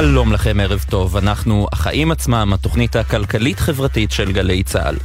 שלום לכם, ערב טוב. אנחנו החיים עצמם, התוכנית הכלכלית-חברתית של גלי צה"ל.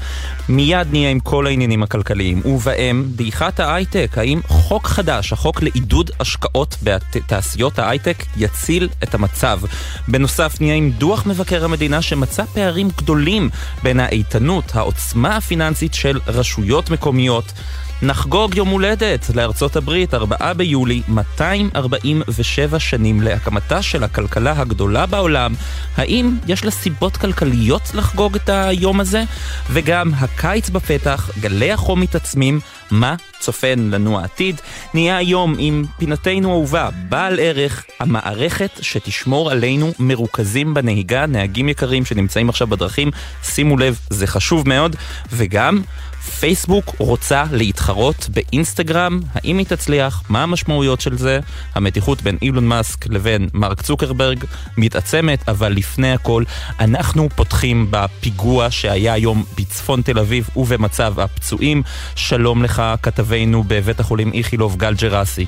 מיד נהיה עם כל העניינים הכלכליים, ובהם דעיכת ההייטק. האם חוק חדש, החוק לעידוד השקעות בתעשיות ההייטק, יציל את המצב? בנוסף, נהיה עם דוח מבקר המדינה שמצא פערים גדולים בין האיתנות, העוצמה הפיננסית של רשויות מקומיות. נחגוג יום הולדת לארצות הברית, 4 ביולי, 247 שנים להקמתה של הכלכלה הגדולה בעולם. האם יש לה סיבות כלכליות לחגוג את היום הזה? וגם הקיץ בפתח, גלי החום מתעצמים, מה צופן לנו העתיד? נהיה היום עם פינתנו אהובה, בעל ערך, המערכת שתשמור עלינו מרוכזים בנהיגה, נהגים יקרים שנמצאים עכשיו בדרכים, שימו לב, זה חשוב מאוד, וגם פייסבוק רוצה להתחרות באינסטגרם, האם היא תצליח? מה המשמעויות של זה? המתיחות בין אילון מאסק לבין מרק צוקרברג מתעצמת, אבל לפני הכל, אנחנו פותחים בפיגוע שהיה היום בצפון תל אביב ובמצב הפצועים. שלום לך, כתבנו בבית החולים איכילוב, גל ג'רסי.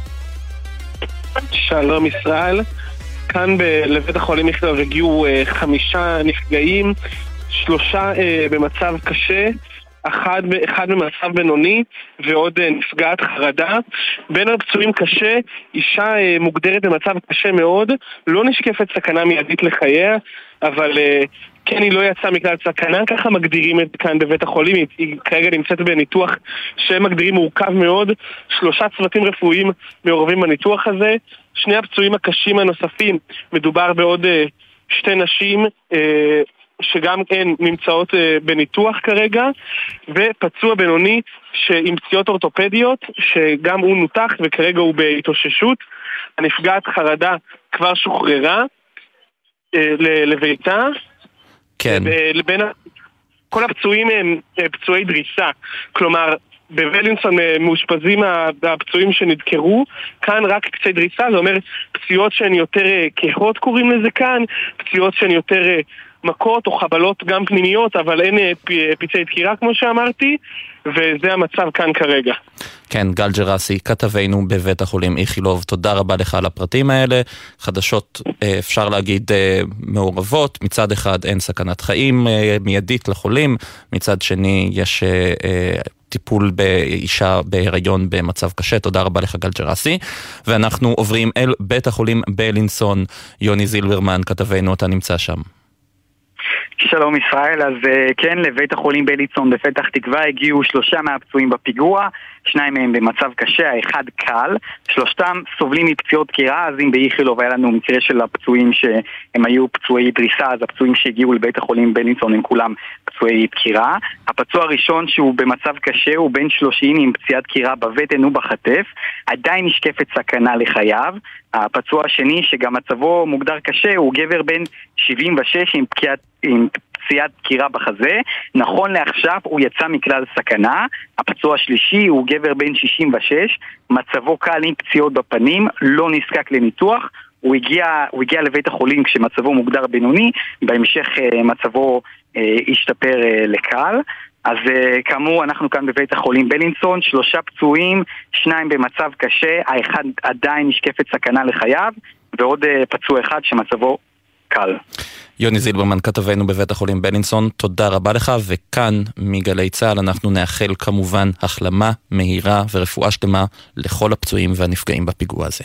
שלום ישראל, כאן ב- לבית החולים איכילוב הגיעו uh, חמישה נפגעים, שלושה uh, במצב קשה. אחד, אחד במצב בינוני ועוד אה, נפגעת חרדה. בין הפצועים קשה, אישה אה, מוגדרת במצב קשה מאוד, לא נשקפת סכנה מיידית לחייה, אבל אה, כן, היא לא יצאה מכלל סכנה, ככה מגדירים את כאן בבית החולים, היא, כרגע נמצאת בניתוח שהם מגדירים מורכב מאוד, שלושה צוותים רפואיים מעורבים בניתוח הזה, שני הפצועים הקשים הנוספים, מדובר בעוד שתי נשים, שגם כן נמצאות אה, בניתוח כרגע, ופצוע בינוני עם פציעות אורתופדיות, שגם הוא נותח וכרגע הוא בהתאוששות. הנפגעת חרדה כבר שוחררה אה, לביתה. כן. לבין, כל הפצועים הם אה, פצועי דריסה, כלומר בוולינסון מאושפזים הפצועים שנדקרו, כאן רק קצי דריסה, זה אומר פציעות שהן יותר כהות קוראים לזה כאן, פציעות שהן יותר מכות או חבלות גם פנימיות, אבל אין אה, פצעי דקירה כמו שאמרתי, וזה המצב כאן כרגע. כן, גל ג'רסי, כתבנו בבית החולים איכילוב, תודה רבה לך על הפרטים האלה. חדשות, אה, אפשר להגיד, אה, מעורבות. מצד אחד אין סכנת חיים מיידית לחולים, מצד שני יש... טיפול באישה בהיריון במצב קשה, תודה רבה לך גל ג'רסי. ואנחנו עוברים אל בית החולים בלינסון, יוני זילברמן, כתבנו, אתה נמצא שם. שלום ישראל, אז אה, כן, לבית החולים בליצון בפתח תקווה הגיעו שלושה מהפצועים בפיגוע, שניים מהם במצב קשה, האחד קל, שלושתם סובלים מפציעות דקירה, אז אם באיכילוב היה לנו מקרה של הפצועים שהם היו פצועי דריסה, אז הפצועים שהגיעו לבית החולים בליצון הם כולם פצועי דקירה. הפצוע הראשון שהוא במצב קשה הוא בן 30 עם פציעת דקירה בבטן ובחטף, עדיין נשקפת סכנה לחייו. הפצוע השני, שגם מצבו מוגדר קשה, הוא גבר בן 76 עם פקיעת... עם פציעת דקירה בחזה, נכון לעכשיו הוא יצא מכלל סכנה, הפצוע השלישי הוא גבר בן 66, מצבו קל עם פציעות בפנים, לא נזקק לניתוח, הוא הגיע, הוא הגיע לבית החולים כשמצבו מוגדר בינוני, בהמשך אה, מצבו אה, השתפר אה, לקל. אז כאמור, אנחנו כאן בבית החולים בלינסון, שלושה פצועים, שניים במצב קשה, האחד עדיין נשקפת סכנה לחייו, ועוד פצוע אחד שמצבו קל. יוני זילברמן, כתבנו בבית החולים בלינסון, תודה רבה לך, וכאן מגלי צה"ל אנחנו נאחל כמובן החלמה מהירה ורפואה שלמה לכל הפצועים והנפגעים בפיגוע הזה.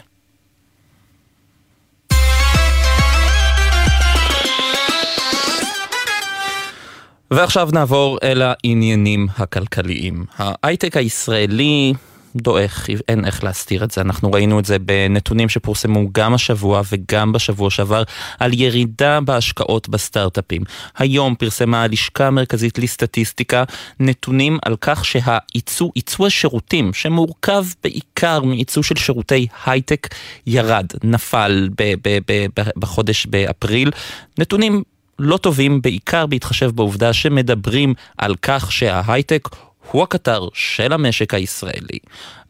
ועכשיו נעבור אל העניינים הכלכליים. ההייטק הישראלי דועך, אין איך להסתיר את זה. אנחנו ראינו את זה בנתונים שפורסמו גם השבוע וגם בשבוע שעבר על ירידה בהשקעות בסטארט-אפים. היום פרסמה הלשכה המרכזית לסטטיסטיקה נתונים על כך שהייצוא, ייצוא השירותים, שמורכב בעיקר מייצוא של שירותי הייטק, ירד, נפל ב- ב- ב- בחודש באפריל. נתונים לא טובים, בעיקר בהתחשב בעובדה שמדברים על כך שההייטק הוא הקטר של המשק הישראלי.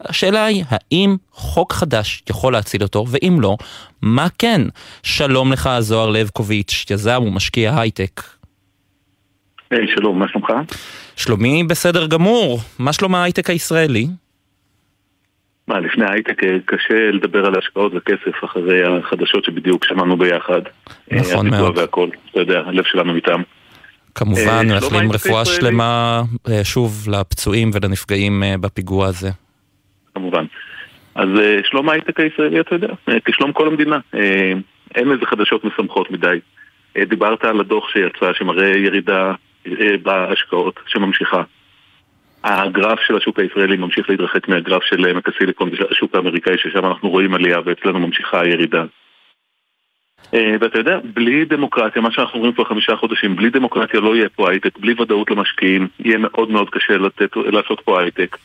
השאלה היא, האם חוק חדש יכול להציל אותו, ואם לא, מה כן? שלום לך, זוהר לבקוביץ', יזם ומשקיע הייטק. היי, שלום, מה שלומך? שלומי בסדר גמור. מה שלום ההייטק הישראלי? מה, לפני ההייטק אה, קשה לדבר על השקעות וכסף אחרי החדשות שבדיוק שמענו ביחד. נכון מאוד. והכל, אתה יודע, הלב שלנו איתם. כמובן, מאחלים רפואה שלמה שוב לפצועים ולנפגעים בפיגוע הזה. כמובן. אז שלום ההייטק הישראלי, אתה יודע, כשלום כל המדינה. אין איזה חדשות משמחות מדי. דיברת על הדוח שיצא שמראה ירידה בהשקעות שממשיכה. הגרף של השוק הישראלי ממשיך להתרחק מהגרף של עמק הסיליקון השוק האמריקאי ששם אנחנו רואים עלייה ואצלנו ממשיכה הירידה. אה, ואתה יודע, בלי דמוקרטיה, מה שאנחנו רואים כבר חמישה חודשים, בלי דמוקרטיה לא יהיה פה הייטק, בלי ודאות למשקיעים, יהיה מאוד מאוד קשה לתת, לעשות פה הייטק.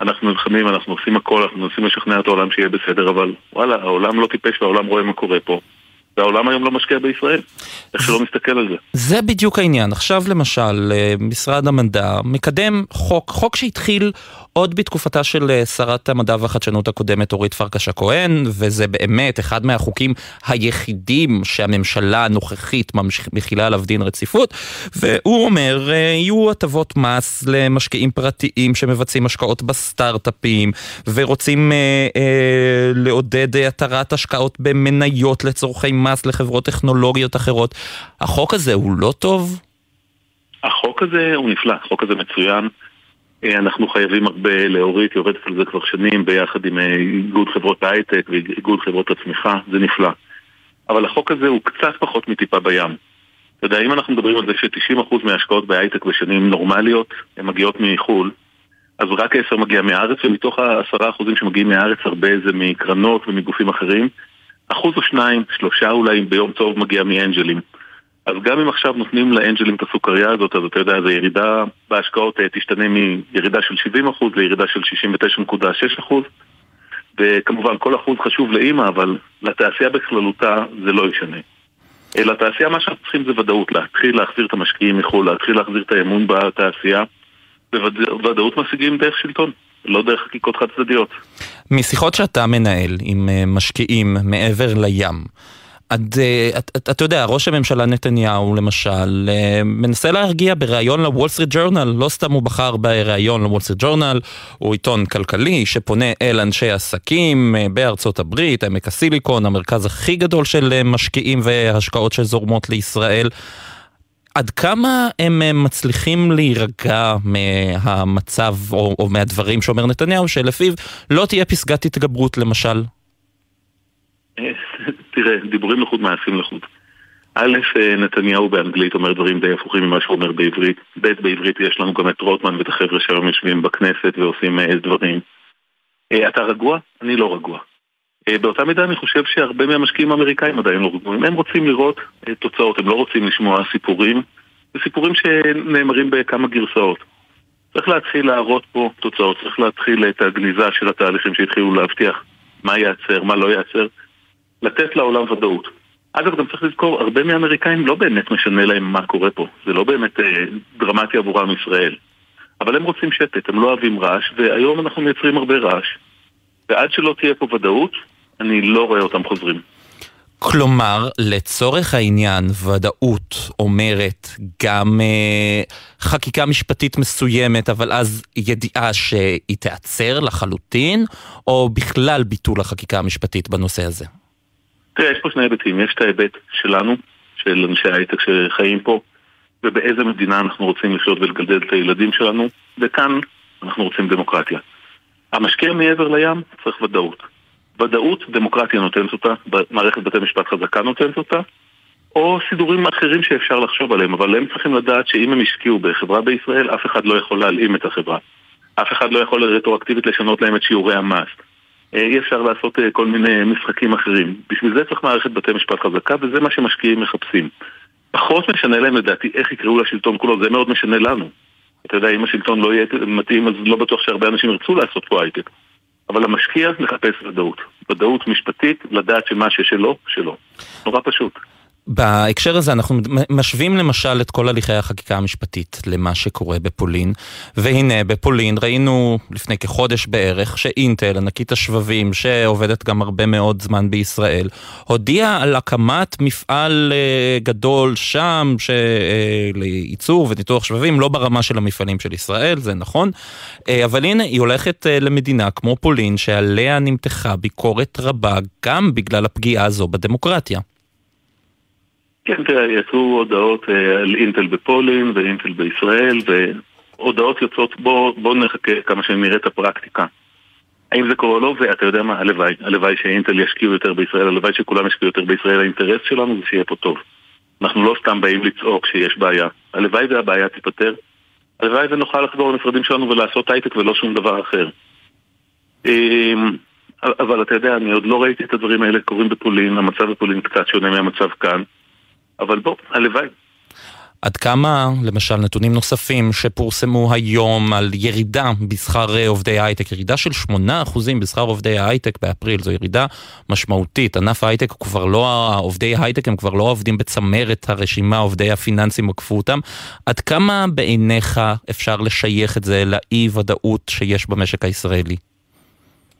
אנחנו נלחמים, אנחנו עושים הכל, אנחנו מנסים לשכנע את העולם שיהיה בסדר, אבל וואלה, העולם לא טיפש והעולם רואה מה קורה פה. והעולם היום לא משקיע בישראל, איך שלא מסתכל על זה. זה בדיוק העניין. עכשיו למשל, אה, משרד המדע מקדם חוק, חוק שהתחיל עוד בתקופתה של אה, שרת המדע והחדשנות הקודמת אורית פרקש הכהן, וזה באמת אחד מהחוקים היחידים שהממשלה הנוכחית מכילה עליו דין רציפות, והוא אומר, אה, יהיו הטבות מס למשקיעים פרטיים שמבצעים השקעות בסטארט-אפים, ורוצים אה, אה, לעודד התרת השקעות במניות לצורכי מס לחברות טכנולוגיות אחרות. החוק הזה הוא לא טוב? החוק הזה הוא נפלא, החוק הזה מצוין. אה, אנחנו חייבים הרבה לאורית, היא עובדת על זה כבר שנים ביחד עם אה, איגוד חברות ההייטק ואיגוד חברות הצמיחה, זה נפלא. אבל החוק הזה הוא קצת פחות מטיפה בים. אתה יודע, אם אנחנו מדברים על זה ש-90% מההשקעות בהייטק בשנים נורמליות, הן מגיעות מחו"ל, אז רק 10 מגיע מהארץ, ומתוך ה-10% שמגיעים מהארץ, הרבה זה מקרנות ומגופים אחרים. אחוז או שניים, שלושה אולי ביום טוב מגיע מאנג'לים. אז גם אם עכשיו נותנים לאנג'לים את הסוכריה הזאת, אז אתה יודע, אז הירידה בהשקעות אה, תשתנה מירידה של 70% לירידה של 69.6%. וכמובן כל אחוז חשוב לאימא, אבל לתעשייה בכללותה זה לא ישנה. אה, לתעשייה מה שאנחנו צריכים זה ודאות, להתחיל להחזיר את המשקיעים מחו"ל, להתחיל להחזיר את האמון בתעשייה. וודאות משיגים דרך שלטון, לא דרך חקיקות חד צדדיות. משיחות שאתה מנהל עם אה, משקיעים מעבר לים, אה, אתה את, יודע, ראש הממשלה נתניהו למשל אה, מנסה להרגיע בריאיון לוול סטריט ג'ורנל, לא סתם הוא בחר בריאיון לוול סטריט ג'ורנל, הוא עיתון כלכלי שפונה אל אנשי עסקים אה, בארצות הברית, עמק הסיליקון, המרכז הכי גדול של משקיעים והשקעות שזורמות לישראל. עד כמה הם מצליחים להירגע מהמצב או, או מהדברים שאומר נתניהו, שלפיו לא תהיה פסגת התגברות למשל? תראה, דיבורים לחוד, מעשים לחוד. א', אה, נתניהו באנגלית אומר דברים די הפוכים ממה שהוא אומר בעברית. ב', בעברית יש לנו גם את רוטמן ואת החבר'ה שהיום יושבים בכנסת ועושים אה, דברים. אה, אתה רגוע? אני לא רגוע. באותה מידה אני חושב שהרבה מהמשקיעים האמריקאים עדיין לא רגועים. הם רוצים לראות תוצאות, הם לא רוצים לשמוע סיפורים. זה סיפורים שנאמרים בכמה גרסאות. צריך להתחיל להראות פה תוצאות, צריך להתחיל את הגניזה של התהליכים שהתחילו להבטיח מה ייעצר, מה לא ייעצר. לתת לעולם ודאות. אגב, גם צריך לזכור, הרבה מהאמריקאים לא באמת משנה להם מה קורה פה. זה לא באמת אה, דרמטי עבורם ישראל. אבל הם רוצים שקט, הם לא אוהבים רעש, והיום אנחנו מייצרים הרבה רעש. ועד שלא תהיה פה ודאות, אני לא רואה אותם חוזרים. כלומר, לצורך העניין, ודאות אומרת גם אה, חקיקה משפטית מסוימת, אבל אז ידיעה שהיא תיעצר לחלוטין, או בכלל ביטול החקיקה המשפטית בנושא הזה? תראה, יש פה שני היבטים. יש את ההיבט שלנו, של אנשי הייטק שחיים פה, ובאיזה מדינה אנחנו רוצים לחיות ולגדל את הילדים שלנו, וכאן אנחנו רוצים דמוקרטיה. המשקיע מעבר לים צריך ודאות. ודאות, דמוקרטיה נותנת אותה, מערכת בתי משפט חזקה נותנת אותה, או סידורים אחרים שאפשר לחשוב עליהם, אבל הם צריכים לדעת שאם הם השקיעו בחברה בישראל, אף אחד לא יכול להלאים את החברה. אף אחד לא יכול רטרואקטיבית לשנות להם את שיעורי המס. אה, אי אפשר לעשות אה, כל מיני משחקים אחרים. בשביל זה צריך מערכת בתי משפט חזקה, וזה מה שמשקיעים מחפשים. פחות משנה להם לדעתי איך יקראו לשלטון כולו, זה מאוד משנה לנו. אתה יודע, אם השלטון לא יהיה מתאים, אז לא בטוח שהרבה אנשים ירצו לעשות פה הייטק. אבל המשקיע מחפש ודאות. ודאות משפטית, לדעת שמה ששלו, שלו. נורא פשוט. בהקשר הזה אנחנו משווים למשל את כל הליכי החקיקה המשפטית למה שקורה בפולין, והנה בפולין ראינו לפני כחודש בערך שאינטל, ענקית השבבים, שעובדת גם הרבה מאוד זמן בישראל, הודיעה על הקמת מפעל אה, גדול שם אה, לייצור וניתוח שבבים, לא ברמה של המפעלים של ישראל, זה נכון, אה, אבל הנה היא הולכת למדינה כמו פולין שעליה נמתחה ביקורת רבה גם בגלל הפגיעה הזו בדמוקרטיה. כן, תראה, יצאו הודעות אה, על אינטל בפולין ואינטל בישראל, והודעות יוצאות, בואו בוא נחכה כמה שנראה את הפרקטיקה. האם זה קורה או לא, ואתה יודע מה, הלוואי, הלוואי שאינטל ישקיעו יותר בישראל, הלוואי שכולם ישקיעו יותר בישראל, האינטרס שלנו זה שיהיה פה טוב. אנחנו לא סתם באים לצעוק שיש בעיה. הלוואי והבעיה תיפתר. הלוואי ונוכל לחזור למשרדים שלנו ולעשות הייטק ולא שום דבר אחר. אמ, אבל אתה יודע, אני עוד לא ראיתי את הדברים האלה קורים בפולין, המצב בפולין קצת שונה מהמצב כאן. אבל בוא, הלוואי. עד כמה, למשל, נתונים נוספים שפורסמו היום על ירידה בשכר אה, עובדי ההייטק, ירידה של 8% בשכר עובדי ההייטק באפריל, זו ירידה משמעותית. ענף ההייטק הוא כבר לא, עובדי ההייטק הם כבר לא עובדים בצמרת הרשימה, עובדי הפיננסים עקפו אותם. עד כמה בעיניך אפשר לשייך את זה לאי ודאות שיש במשק הישראלי?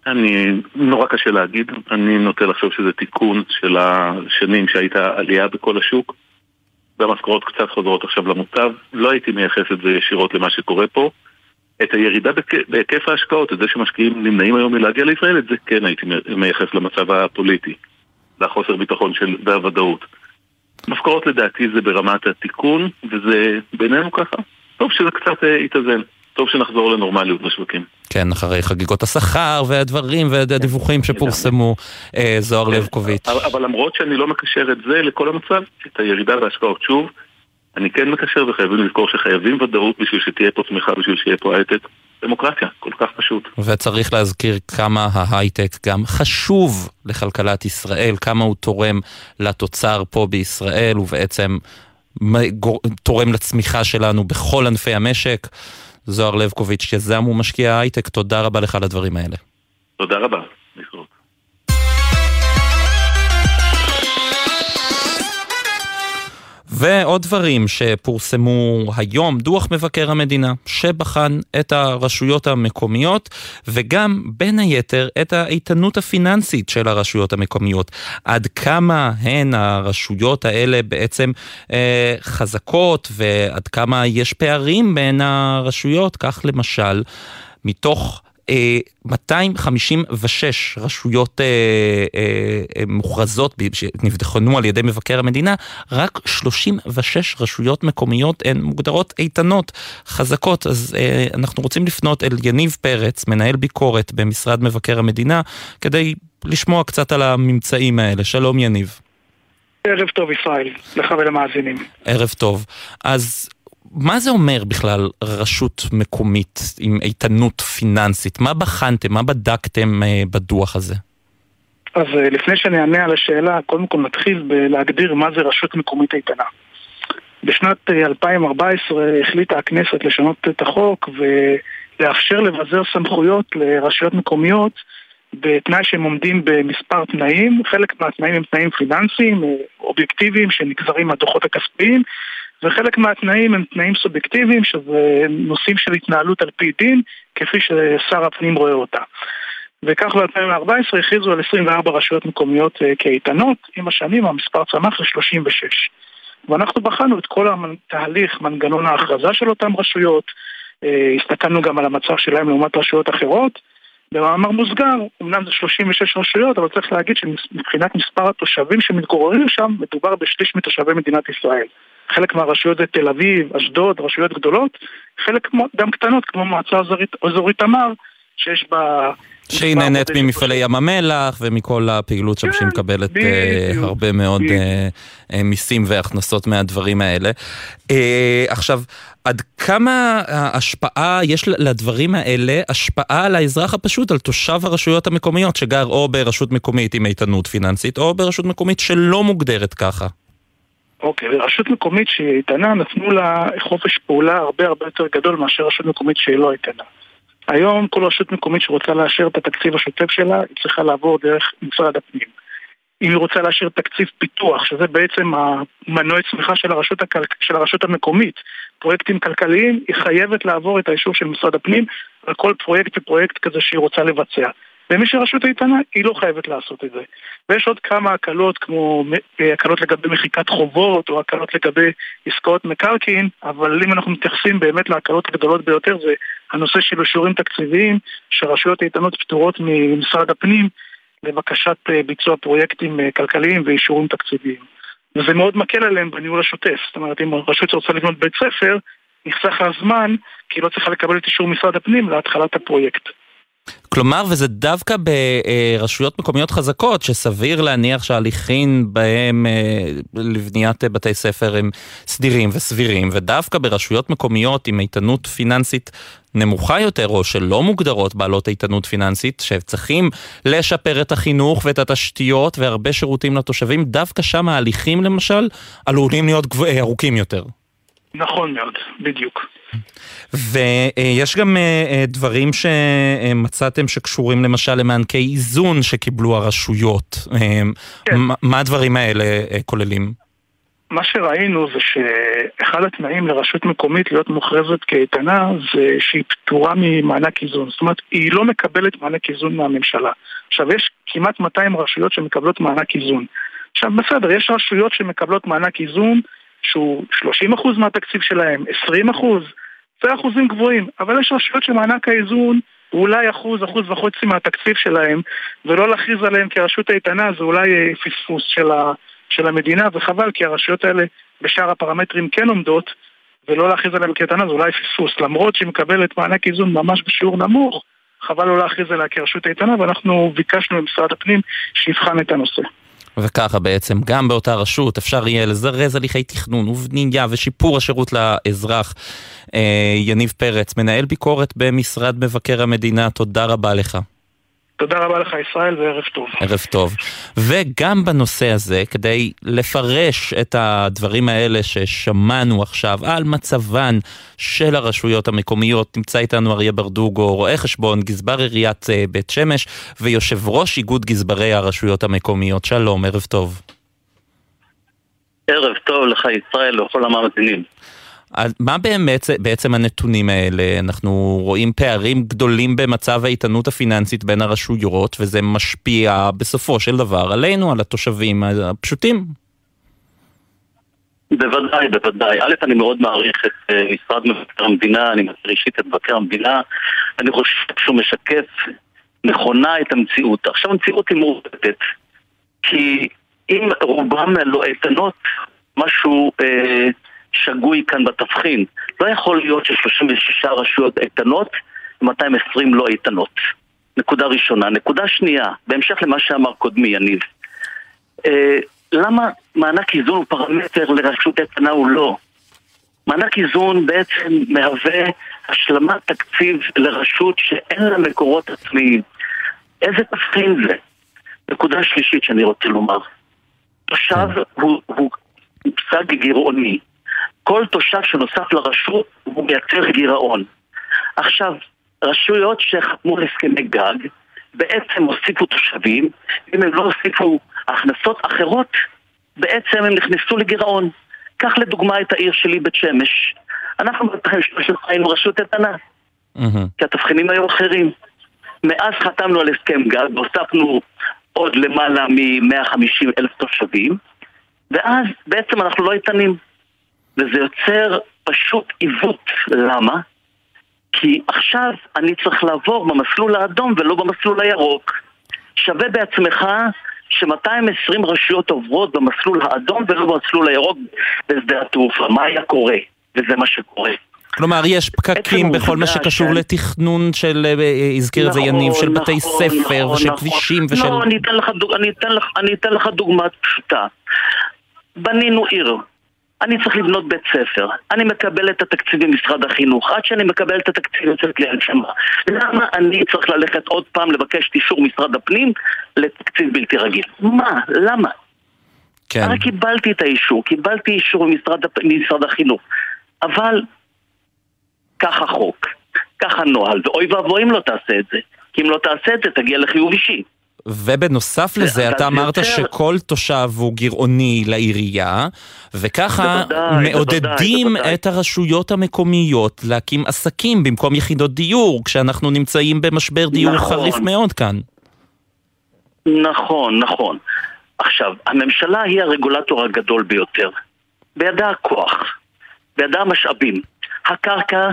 אני, נורא קשה להגיד, אני נוטה לחשוב שזה תיקון של השנים שהייתה עלייה בכל השוק והמשכורות קצת חוזרות עכשיו למוטב, לא הייתי מייחס את זה ישירות למה שקורה פה. את הירידה בהיקף ההשקעות, את זה שמשקיעים נמנעים היום מלהגיע לישראל, את זה כן הייתי מייחס למצב הפוליטי, לחוסר ביטחון של, והוודאות. משכורות לדעתי זה ברמת התיקון, וזה בינינו ככה. טוב שזה קצת אה, יתאזן. טוב שנחזור לנורמליות בשווקים. כן, אחרי חגיגות השכר והדברים והדיווחים שפורסמו, אה, זוהר כן, לבקוביץ'. אבל למרות שאני לא מקשר את זה לכל המצב, את הירידה בהשקעות שוב, אני כן מקשר וחייבים לזכור שחייבים ודאות בשביל שתהיה פה צמיחה, בשביל שיהיה פה הייטק. דמוקרטיה, כל כך פשוט. וצריך להזכיר כמה ההייטק גם חשוב לכלכלת ישראל, כמה הוא תורם לתוצר פה בישראל, ובעצם תורם לצמיחה שלנו בכל ענפי המשק. זוהר לבקוביץ', יזם ומשקיע הייטק, תודה רבה לך על הדברים האלה. תודה רבה. ועוד דברים שפורסמו היום, דוח מבקר המדינה, שבחן את הרשויות המקומיות וגם בין היתר את האיתנות הפיננסית של הרשויות המקומיות. עד כמה הן הרשויות האלה בעצם אה, חזקות ועד כמה יש פערים בין הרשויות, כך למשל, מתוך 256 רשויות אה, אה, אה, מוכרזות שנבחנו על ידי מבקר המדינה, רק 36 רשויות מקומיות הן מוגדרות איתנות, חזקות. אז אנחנו רוצים לפנות אל יניב פרץ, מנהל ביקורת במשרד מבקר המדינה, כדי לשמוע קצת על הממצאים האלה. שלום יניב. ערב טוב ישראל, לך ולמאזינים. ערב טוב. אז מה זה אומר בכלל רשות מקומית עם איתנות פיננסית? מה בחנתם, מה בדקתם אה, בדוח הזה? אז אה, לפני שאני אענה על השאלה, קודם כל נתחיל בלהגדיר מה זה רשות מקומית איתנה. בשנת 2014 אה, החליטה הכנסת לשנות את החוק ולאפשר לבזר סמכויות לרשויות מקומיות בתנאי שהם עומדים במספר תנאים, חלק מהתנאים הם תנאים פיננסיים, אובייקטיביים שנגזרים מהדוחות הכספיים וחלק מהתנאים הם תנאים סובייקטיביים, שזה נושאים של התנהלות על פי דין, כפי ששר הפנים רואה אותה. וכך ב-2014 הכריזו על 24 רשויות מקומיות uh, כאיתנות, עם השנים המספר צמח ל-36. ואנחנו בחנו את כל התהליך, מנגנון ההכרזה של אותן רשויות, uh, הסתכלנו גם על המצב שלהם לעומת רשויות אחרות. במאמר מוסגר, אמנם זה 36 רשויות, אבל צריך להגיד שמבחינת מספר התושבים שמתגוררים שם, מדובר בשליש מתושבי מדינת ישראל. חלק מהרשויות זה תל אביב, אשדוד, רשויות גדולות, חלק גם קטנות כמו מועצה אזורית תמר, שיש בה... שהיא נהנית ממפעלי ים המלח ומכל הפעילות שם שהיא כן, מקבלת uh, הרבה מאוד uh, מיסים והכנסות מהדברים האלה. עכשיו, עד כמה ההשפעה, יש לדברים האלה השפעה על האזרח הפשוט, על תושב הרשויות המקומיות שגר או ברשות מקומית עם איתנות פיננסית או ברשות מקומית שלא מוגדרת ככה? אוקיי, רשות מקומית שהיא איתנה, נתנו לה חופש פעולה הרבה הרבה יותר גדול מאשר רשות מקומית שהיא לא איתנה. היום כל רשות מקומית שרוצה לאשר את התקציב השוטף שלה, היא צריכה לעבור דרך משרד הפנים. אם היא רוצה להשאיר תקציב פיתוח, שזה בעצם המנועי צמיחה של הרשות, הכל... של הרשות המקומית, פרויקטים כלכליים, היא חייבת לעבור את האישור של משרד הפנים על כל פרויקט ופרויקט כזה שהיא רוצה לבצע. ומי שרשות איתנה, היא לא חייבת לעשות את זה. ויש עוד כמה הקלות, כמו הקלות לגבי מחיקת חובות, או הקלות לגבי עסקאות מקרקעין, אבל אם אנחנו מתייחסים באמת להקלות הגדולות ביותר, זה הנושא של אישורים תקציביים, שרשויות איתנות פטורות ממשרד הפנים לבקשת אה, ביצוע פרויקטים אה, כלכליים ואישורים תקציביים. וזה מאוד מקל עליהם בניהול השוטף. זאת אומרת, אם רשות רוצה לבנות בית ספר, נחסך לה זמן, כי היא לא צריכה לקבל את אישור משרד הפנים להתחלת הפרויקט. כלומר, וזה דווקא ברשויות מקומיות חזקות, שסביר להניח שההליכים בהם אה, לבניית בתי ספר הם סדירים וסבירים, ודווקא ברשויות מקומיות עם איתנות פיננסית נמוכה יותר, או שלא מוגדרות בעלות איתנות פיננסית, שצריכים לשפר את החינוך ואת התשתיות והרבה שירותים לתושבים, דווקא שם ההליכים למשל עלולים להיות ארוכים יותר. נכון מאוד, בדיוק. ויש גם אה, אה, דברים שמצאתם שקשורים למשל למענקי איזון שקיבלו הרשויות. אה, כן. מה הדברים האלה כוללים? מה שראינו זה שאחד התנאים לרשות מקומית להיות מוכרזת כאיתנה זה שהיא פטורה ממענק איזון. זאת אומרת, היא לא מקבלת מענק איזון מהממשלה. עכשיו, יש כמעט 200 רשויות שמקבלות מענק איזון. עכשיו, בסדר, יש רשויות שמקבלות מענק איזון שהוא 30% מהתקציב שלהם, 20%, זה אחוזים גבוהים, אבל יש רשויות שמענק האיזון הוא אולי אחוז, אחוז וחצי מהתקציב שלהם, ולא להכריז עליהם כרשות איתנה זה אולי אה, פספוס של, ה, של המדינה, וחבל כי הרשויות האלה בשאר הפרמטרים כן עומדות, ולא להכריז עליהם כאיתנה זה אולי פספוס, למרות שהיא מקבלת מענק איזון ממש בשיעור נמוך, חבל לא להכריז עליה כרשות איתנה, ואנחנו ביקשנו ממשרד הפנים שיבחן את הנושא. וככה בעצם גם באותה רשות אפשר יהיה לזרז הליכי תכנון ובנייה ושיפור השירות לאזרח. אה, יניב פרץ, מנהל ביקורת במשרד מבקר המדינה, תודה רבה לך. תודה רבה לך ישראל וערב טוב. ערב טוב. וגם בנושא הזה, כדי לפרש את הדברים האלה ששמענו עכשיו על מצבן של הרשויות המקומיות, נמצא איתנו אריה ברדוגו, רואה חשבון, גזבר עיריית אה, בית שמש ויושב ראש איגוד גזברי הרשויות המקומיות. שלום, ערב טוב. ערב טוב לך ישראל ולכל המאזינים. מה באמת בעצם הנתונים האלה? אנחנו רואים פערים גדולים במצב האיתנות הפיננסית בין הרשויות, וזה משפיע בסופו של דבר עלינו, על התושבים הפשוטים. בוודאי, בוודאי. א', אני מאוד מעריך את uh, משרד מבקר המדינה, אני מכיר אישית את מבקר המדינה, אני חושב שהוא משקף נכונה את המציאות. עכשיו המציאות היא מורכבת, כי אם רובם לא איתנות, משהו... Uh, שגוי כאן בתבחין. לא יכול להיות ש-36 רשויות איתנות ו-220 לא איתנות. נקודה ראשונה. נקודה שנייה, בהמשך למה שאמר קודמי, יניב. אה, למה מענק איזון הוא פרמטר לרשות איתנה הוא לא? מענק איזון בעצם מהווה השלמת תקציב לרשות שאין לה מקורות עצמיים. איזה תבחין זה? נקודה שלישית שאני רוצה לומר. תושב הוא, הוא מושג גירעוני. כל תושב שנוסף לרשות הוא מייצר גירעון. עכשיו, רשויות שחתמו על הסכמי גג בעצם הוסיפו תושבים, אם הם לא הוסיפו הכנסות אחרות, בעצם הם נכנסו לגירעון. קח לדוגמה את העיר שלי, בית שמש. אנחנו ב-2013 היינו רשות איתנה, כי התבחינים היו אחרים. מאז חתמנו על הסכם גג והוספנו עוד למעלה מ-150 אלף תושבים, ואז בעצם אנחנו לא איתנים. וזה יוצר פשוט עיוות. למה? כי עכשיו אני צריך לעבור במסלול האדום ולא במסלול הירוק. שווה בעצמך ש-220 רשויות עוברות במסלול האדום ולא במסלול הירוק בשדה התעופה. מה היה קורה? וזה מה שקורה. כלומר, יש פקקים בכל מה שקשור כן. לתכנון של, אה, אה, הזכיר את זה נכון, יניב, של נכון, בתי ספר, נכון, של כבישים ושל... לא, אני אתן לך דוגמה פשוטה. בנינו עיר, אני צריך לבנות בית ספר, אני מקבל את התקציב ממשרד החינוך, עד שאני מקבל את התקציב יוצאת לי הנשמה. למה אני צריך ללכת עוד פעם לבקש את אישור משרד הפנים לתקציב בלתי רגיל? מה? למה? כן. הרי קיבלתי את האישור, קיבלתי אישור ממשרד, ממשרד החינוך, אבל כך החוק, כך הנוהל, ואוי ואבוי אם לא תעשה את זה. כי אם לא תעשה את זה, תגיע לחיוב אישי. ובנוסף לזה, אתה אמרת יותר... שכל תושב הוא גירעוני לעירייה, וככה בוודאי, מעודדים בוודאי, את הרשויות המקומיות להקים עסקים במקום יחידות דיור, כשאנחנו נמצאים במשבר דיור נכון. חריף מאוד כאן. נכון, נכון. עכשיו, הממשלה היא הרגולטור הגדול ביותר. בידה הכוח, בידה המשאבים. הקרקע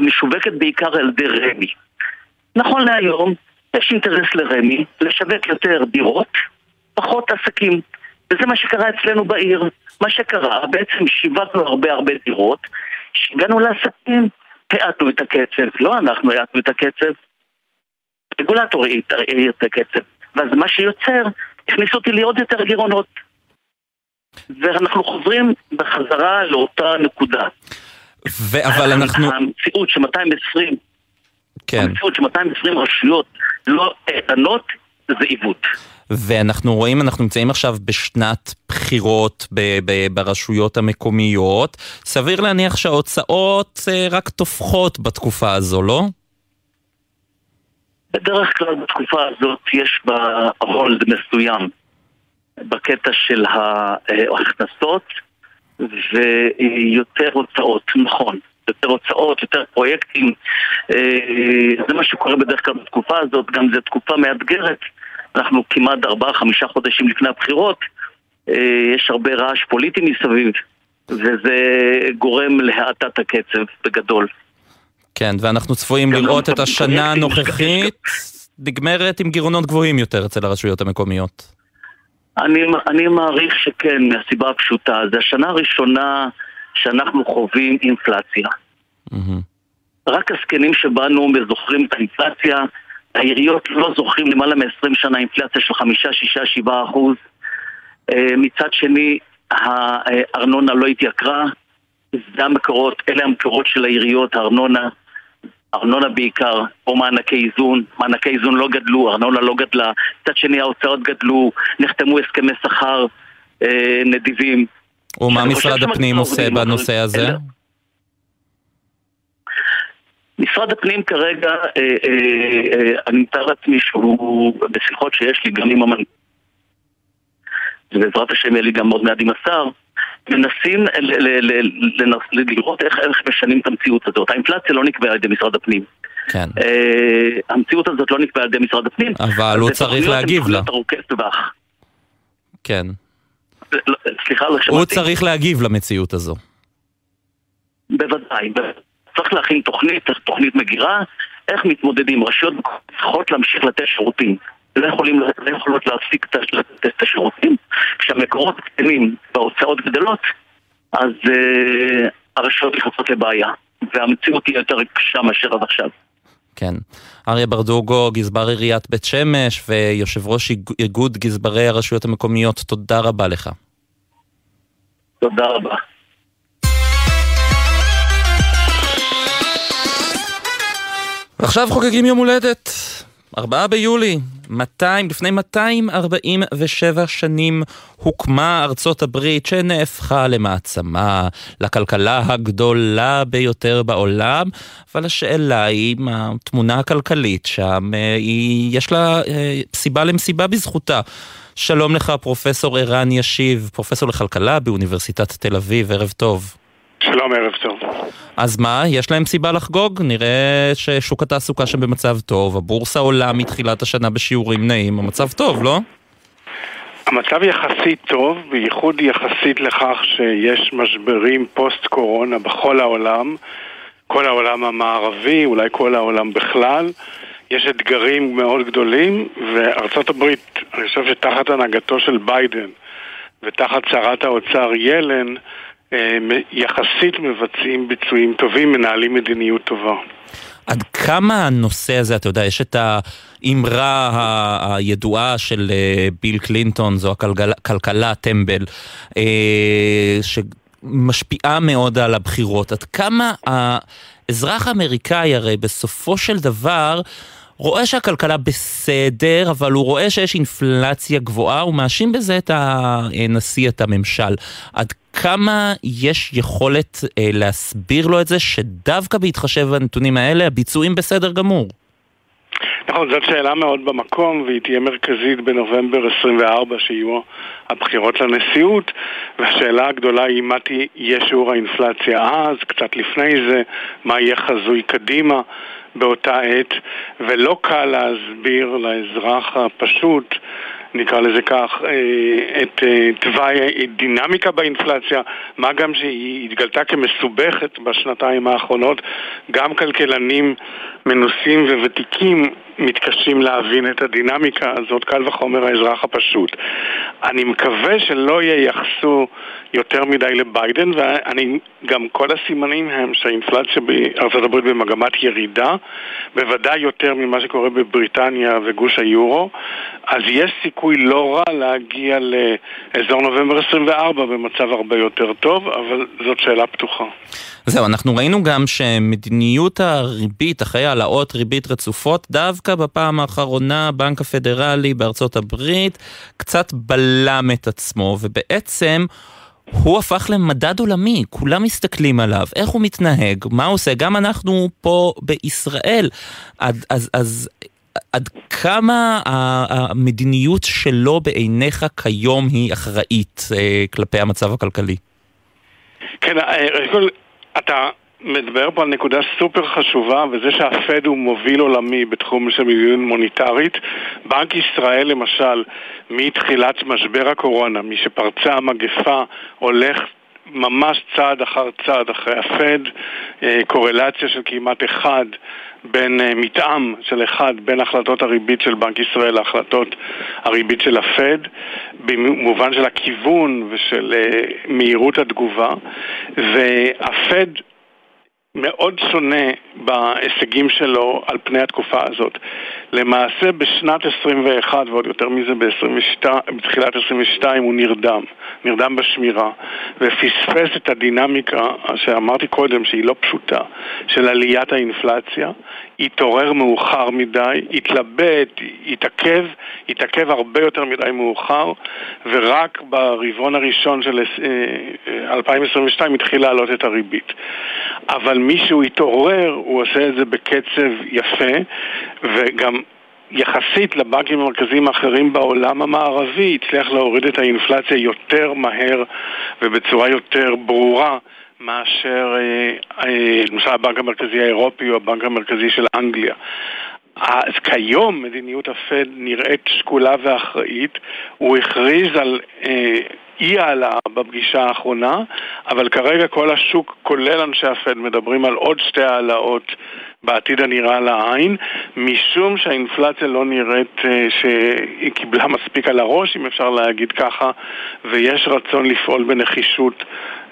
משווקת בעיקר על ידי רמ"י. נכון להיום, יש אינטרס לרמ"י לשווק יותר דירות, פחות עסקים. וזה מה שקרה אצלנו בעיר. מה שקרה, בעצם שיווקנו הרבה הרבה דירות, כשהגענו לעסקים, האטנו את הקצב. לא אנחנו האטנו את הקצב, רגולטור האט את הקצב. ואז מה שיוצר, הכניס אותי לעוד יותר גירעונות. ואנחנו חוזרים בחזרה לאותה נקודה. אבל אנחנו... המציאות ש-220 כן. המציאות ש-220 רשויות לא איתנות זה עיוות. ואנחנו רואים, אנחנו נמצאים עכשיו בשנת בחירות ב- ב- ברשויות המקומיות. סביר להניח שההוצאות אה, רק תופחות בתקופה הזו, לא? בדרך כלל בתקופה הזאת יש בה הולד מסוים בקטע של ההכנסות ויותר הוצאות, נכון. יותר הוצאות, יותר פרויקטים. אה, זה מה שקורה בדרך כלל בתקופה הזאת, גם זו תקופה מאתגרת. אנחנו כמעט ארבעה-חמישה חודשים לפני הבחירות, אה, יש הרבה רעש פוליטי מסביב, וזה גורם להאטת הקצב בגדול. כן, ואנחנו צפויים לראות את השנה הנוכחית נגמרת עם גירעונות גבוהים יותר אצל הרשויות המקומיות. אני, אני מעריך שכן, מהסיבה הפשוטה. זו השנה הראשונה שאנחנו חווים אינפלציה. Mm-hmm. רק הזקנים שבאנו זוכרים את האינפלציה, העיריות לא זוכרים למעלה מ-20 שנה אינפלציה של 5, 6, 7 אחוז. אה, מצד שני, הארנונה לא התייקרה, זה המקורות, אלה המקורות של העיריות, הארנונה, ארנונה בעיקר, או מענקי איזון, מענקי איזון לא גדלו, ארנונה לא גדלה, מצד שני ההוצאות גדלו, נחתמו הסכמי שכר אה, נדיבים. ומה משרד הפנים עושה בנושא הזה? משרד הפנים כרגע, אה, אה, אה, אני מתאר לעצמי שהוא, בשיחות שיש לי גם עם המנכ"ל, ובעזרת השם יהיה לי גם עוד מעט עם השר, מנסים לראות איך משנים את המציאות הזאת. האינפלציה לא נקבעה על ידי משרד הפנים. כן. המציאות הזאת לא נקבעה על ידי משרד הפנים. אבל הוא צריך להגיב לה. כן. לא, סליחה, לא שמעתי. הוא צריך להגיב למציאות הזו. בוודאי. צריך להכין תוכנית, תוכנית מגירה, איך מתמודדים. רשויות צריכות להמשיך לתת שירותים. לא, יכולים, לא יכולות להפסיק לתת את השירותים. כשהמקורות קטנים וההוצאות גדלות, אז uh, הרשויות נכנסות לבעיה. והמציאות היא יותר קשה מאשר עד עכשיו. כן. אריה ברדוגו, גזבר עיריית בית שמש ויושב ראש איגוד גזברי הרשויות המקומיות, תודה רבה לך. תודה רבה. עכשיו חוגגים יום הולדת, 4 ביולי, 200, לפני 247 שנים הוקמה ארצות הברית שנהפכה למעצמה, לכלכלה הגדולה ביותר בעולם, אבל השאלה היא מה התמונה הכלכלית שם, אה, היא, יש לה אה, סיבה למסיבה בזכותה. שלום לך, פרופסור ערן ישיב, פרופסור לכלכלה באוניברסיטת תל אביב, ערב טוב. שלום, ערב טוב. אז מה, יש להם סיבה לחגוג? נראה ששוק התעסוקה שם במצב טוב, הבורסה עולה מתחילת השנה בשיעורים נעים, המצב טוב, לא? המצב יחסית טוב, בייחוד יחסית לכך שיש משברים פוסט-קורונה בכל העולם, כל העולם המערבי, אולי כל העולם בכלל. יש אתגרים מאוד גדולים, וארצות הברית, אני חושב שתחת הנהגתו של ביידן ותחת שרת האוצר ילן, יחסית מבצעים ביצועים טובים, מנהלים מדיניות טובה. עד כמה הנושא הזה, אתה יודע, יש את האמרה הידועה של אה, ביל קלינטון, זו הכלכלה טמבל, אה, שמשפיעה מאוד על הבחירות. עד כמה האזרח האמריקאי הרי בסופו של דבר רואה שהכלכלה בסדר, אבל הוא רואה שיש אינפלציה גבוהה, הוא מאשים בזה את הנשיא, את הממשל. עד כמה יש יכולת אה, להסביר לו את זה, שדווקא בהתחשב בנתונים האלה, הביצועים בסדר גמור? נכון, זאת שאלה מאוד במקום, והיא תהיה מרכזית בנובמבר 24, שיהיו הבחירות לנשיאות, והשאלה הגדולה היא מה תהיה שיעור האינפלציה אז, קצת לפני זה, מה יהיה חזוי קדימה באותה עת, ולא קל להסביר לאזרח הפשוט נקרא לזה כך, אה, את אה, תוואי דינמיקה באינפלציה, מה גם שהיא התגלתה כמסובכת בשנתיים האחרונות. גם כלכלנים מנוסים וותיקים מתקשים להבין את הדינמיקה הזאת, קל וחומר האזרח הפשוט. אני מקווה שלא ייחסו יותר מדי לביידן, ואני, גם כל הסימנים הם שהאינפלציה בארצות הברית במגמת ירידה, בוודאי יותר ממה שקורה בבריטניה וגוש היורו, אז יש סיכוי לא רע להגיע לאזור נובמבר 24 במצב הרבה יותר טוב, אבל זאת שאלה פתוחה. זהו, אנחנו ראינו גם שמדיניות הריבית, אחרי העלאות ריבית רצופות, דווקא בפעם האחרונה הבנק הפדרלי בארצות הברית קצת בלם את עצמו, ובעצם... הוא הפך למדד עולמי, כולם מסתכלים עליו, איך הוא מתנהג, מה הוא עושה, גם אנחנו פה בישראל. עד, אז, אז עד כמה המדיניות שלו בעיניך כיום היא אחראית אה, כלפי המצב הכלכלי? כן, אה, אתה מדבר פה על נקודה סופר חשובה, וזה שהפד הוא מוביל עולמי בתחום של מדיניות מוניטרית. בנק ישראל למשל, מתחילת משבר הקורונה, משפרצה המגפה, הולך ממש צעד אחר צעד אחרי הפד, אה, קורלציה של כמעט אחד בין אה, מתאם של אחד בין החלטות הריבית של בנק ישראל להחלטות הריבית של הפד, במובן של הכיוון ושל אה, מהירות התגובה, והפד מאוד שונה בהישגים שלו על פני התקופה הזאת. למעשה בשנת 21 ועוד יותר מזה ב-22, בתחילת 22 הוא נרדם, נרדם בשמירה ופספס את הדינמיקה שאמרתי קודם שהיא לא פשוטה של עליית האינפלציה, התעורר מאוחר מדי, התלבט, התעכב, התעכב הרבה יותר מדי מאוחר ורק ברבעון הראשון של 2022 התחיל להעלות את הריבית. אבל מישהו התעורר, הוא עושה את זה בקצב יפה וגם יחסית לבנקים המרכזיים האחרים בעולם המערבי הצליח להוריד את האינפלציה יותר מהר ובצורה יותר ברורה מאשר אה, אה, למשל הבנק המרכזי האירופי או הבנק המרכזי של אנגליה. אז כיום מדיניות הפד נראית שקולה ואחראית. הוא הכריז על אה, אי העלאה בפגישה האחרונה, אבל כרגע כל השוק, כולל אנשי הפד, מדברים על עוד שתי העלאות בעתיד הנראה לעין, משום שהאינפלציה לא נראית אה, שהיא קיבלה מספיק על הראש, אם אפשר להגיד ככה, ויש רצון לפעול בנחישות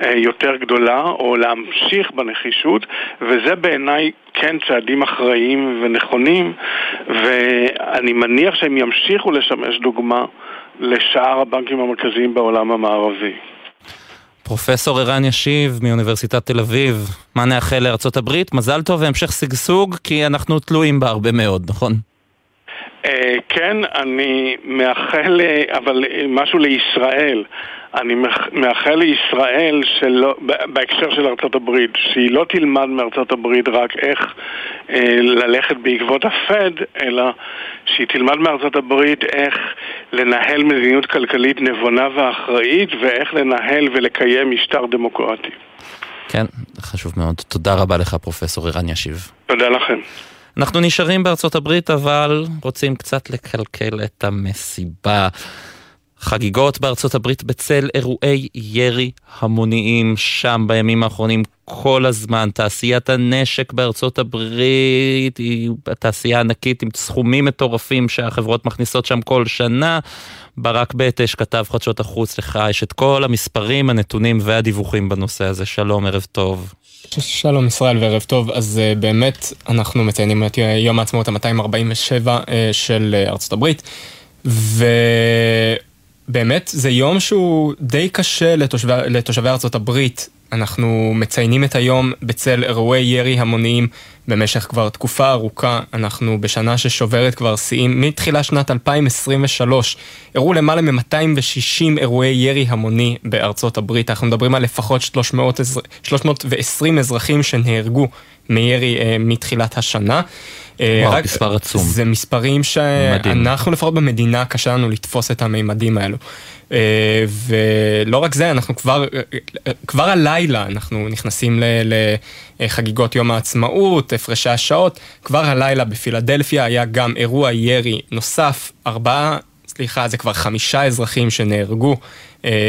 אה, יותר גדולה, או להמשיך בנחישות, וזה בעיניי כן צעדים אחראיים ונכונים, ואני מניח שהם ימשיכו לשמש דוגמה לשאר הבנקים המרכזיים בעולם המערבי. פרופסור ערן ישיב מאוניברסיטת תל אביב, מה נאחל הברית? מזל טוב והמשך שגשוג, כי אנחנו תלויים בה הרבה מאוד, נכון? אה, כן, אני מאחל, אה, אבל אה, משהו לישראל. אני מאחל לישראל שלא, בהקשר של ארצות הברית, שהיא לא תלמד מארצות הברית רק איך אה, ללכת בעקבות הפד, אלא שהיא תלמד מארצות הברית איך לנהל מדיניות כלכלית נבונה ואחראית ואיך לנהל ולקיים משטר דמוקרטי. כן, חשוב מאוד. תודה רבה לך, פרופסור ערן ישיב. תודה לכם. אנחנו נשארים בארצות הברית, אבל רוצים קצת לקלקל את המסיבה. חגיגות בארצות הברית בצל אירועי ירי המוניים שם בימים האחרונים כל הזמן. תעשיית הנשק בארצות הברית היא תעשייה ענקית עם סכומים מטורפים שהחברות מכניסות שם כל שנה. ברק בטש, כתב חדשות החוץ, לך יש את כל המספרים, הנתונים והדיווחים בנושא הזה. שלום, ערב טוב. שלום ישראל וערב טוב, אז uh, באמת אנחנו מציינים את יום העצמאות ה-247 uh, של uh, ארצות הברית, ו... באמת, זה יום שהוא די קשה לתושבי, לתושבי ארצות הברית. אנחנו מציינים את היום בצל אירועי ירי המוניים במשך כבר תקופה ארוכה. אנחנו בשנה ששוברת כבר שיאים. מתחילה שנת 2023 אירעו למעלה מ-260 אירועי ירי המוני בארצות הברית. אנחנו מדברים על לפחות 300, 320 אזרחים שנהרגו מירי אה, מתחילת השנה. וואו, רק, מספר עצום. זה מספרים שאנחנו לפחות במדינה קשה לנו לתפוס את המימדים האלו. ולא רק זה, אנחנו כבר, כבר הלילה אנחנו נכנסים לחגיגות יום העצמאות, הפרשי השעות, כבר הלילה בפילדלפיה היה גם אירוע ירי נוסף, ארבעה, סליחה, זה כבר חמישה אזרחים שנהרגו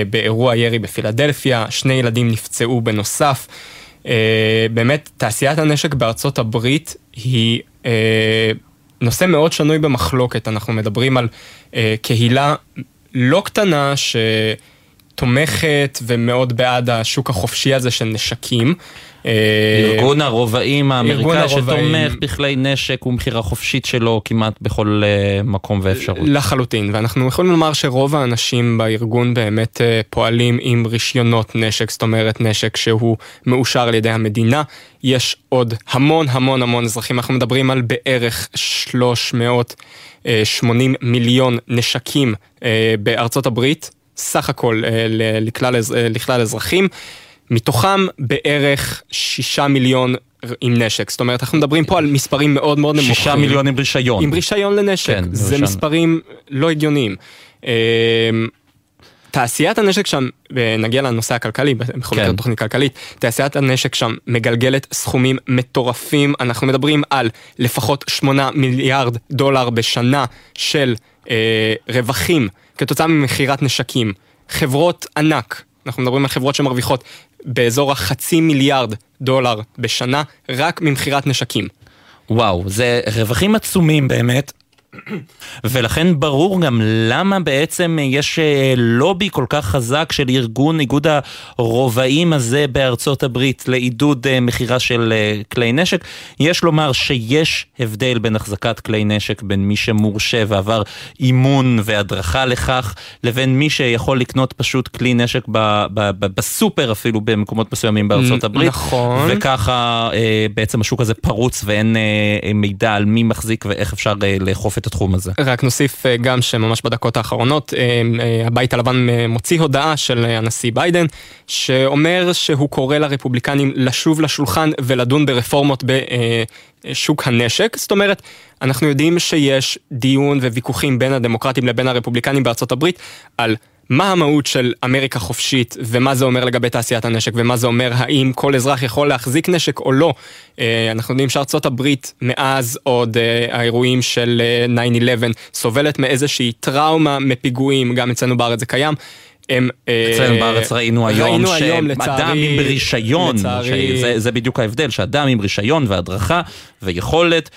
באירוע ירי בפילדלפיה, שני ילדים נפצעו בנוסף. באמת, תעשיית הנשק בארצות הברית היא נושא מאוד שנוי במחלוקת, אנחנו מדברים על קהילה לא קטנה שתומכת ומאוד בעד השוק החופשי הזה של נשקים. אה, ארגון הרובעים האמריקאי שתומך בכלי נשק ומכירה חופשית שלו כמעט בכל אה, מקום ואפשרות. לחלוטין, ואנחנו יכולים לומר שרוב האנשים בארגון באמת אה, פועלים עם רישיונות נשק, זאת אומרת נשק שהוא מאושר על ידי המדינה. יש עוד המון המון המון אזרחים, אנחנו מדברים על בערך 380 מיליון נשקים בארצות הברית, סך הכל לכלל, לכלל אזרחים. מתוכם בערך שישה מיליון עם נשק, זאת אומרת אנחנו מדברים פה על מספרים מאוד מאוד נמוכים. שישה מיליון עם רישיון. עם רישיון לנשק, כן, זה רישיון. מספרים לא הגיוניים. אמ, תעשיית הנשק שם, נגיע לנושא הכלכלי, בכל כן. תוכנית כלכלית, תעשיית הנשק שם מגלגלת סכומים מטורפים, אנחנו מדברים על לפחות שמונה מיליארד דולר בשנה של אה, רווחים כתוצאה ממכירת נשקים. חברות ענק, אנחנו מדברים על חברות שמרוויחות באזור החצי מיליארד דולר בשנה, רק ממכירת נשקים. וואו, זה רווחים עצומים באמת. ולכן ברור גם למה בעצם יש אה, לובי כל כך חזק של ארגון איגוד הרובעים הזה בארצות הברית לעידוד אה, מכירה של אה, כלי נשק. יש לומר שיש הבדל בין החזקת כלי נשק בין מי שמורשה ועבר אימון והדרכה לכך, לבין מי שיכול לקנות פשוט כלי נשק ב- ב- ב- בסופר אפילו במקומות מסוימים בארצות הברית. נכון. וככה בעצם השוק הזה פרוץ ואין מידע על מי מחזיק ואיך אפשר לאכוף את התחום הזה. רק נוסיף אה, גם שממש בדקות האחרונות, אה, אה, הבית הלבן מוציא הודעה של הנשיא ביידן, שאומר שהוא קורא לרפובליקנים לשוב לשולחן ולדון ברפורמות בשוק הנשק. זאת אומרת, אנחנו יודעים שיש דיון וויכוחים בין הדמוקרטים לבין הרפובליקנים בארצות הברית על מה המהות של אמריקה חופשית ומה זה אומר לגבי תעשיית הנשק ומה זה אומר האם כל אזרח יכול להחזיק נשק או לא. אה, אנחנו יודעים שארצות הברית מאז עוד אה, האירועים של 9-11 אה, סובלת מאיזושהי טראומה מפיגועים, גם אצלנו בארץ זה קיים. הם... אצלנו בארץ ראינו היום שאדם עם רישיון. זה בדיוק ההבדל, שאדם עם רישיון והדרכה ויכולת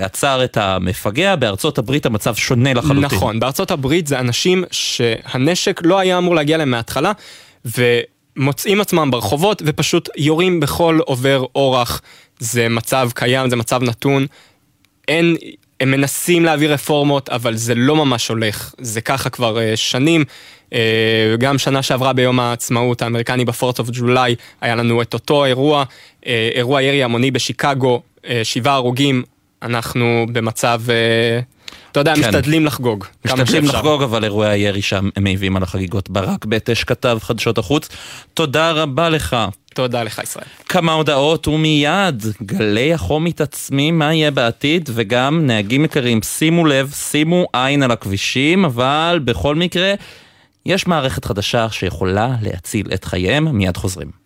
עצר את המפגע, בארצות הברית המצב שונה לחלוטין. נכון, בארצות הברית זה אנשים שהנשק לא היה אמור להגיע להם מההתחלה, ומוצאים עצמם ברחובות ופשוט יורים בכל עובר אורח. זה מצב קיים, זה מצב נתון. אין, הם מנסים להביא רפורמות, אבל זה לא ממש הולך. זה ככה כבר uh, שנים. אה, גם שנה שעברה ביום העצמאות האמריקני בפורט אוף ג'ולי היה לנו את אותו אירוע, אה, אירוע ירי המוני בשיקגו, אה, שבעה הרוגים, אנחנו במצב... אתה יודע, כן. משתדלים לחגוג. משתדלים לחגוג, אבל אירועי הירי שם הם מעיבים על החגיגות. ברק בטש כתב חדשות החוץ. תודה רבה לך. תודה לך, ישראל. כמה הודעות ומיד גלי החום מתעצמים מה יהיה בעתיד, וגם נהגים יקרים, שימו לב, שימו עין על הכבישים, אבל בכל מקרה... יש מערכת חדשה שיכולה להציל את חייהם, מיד חוזרים.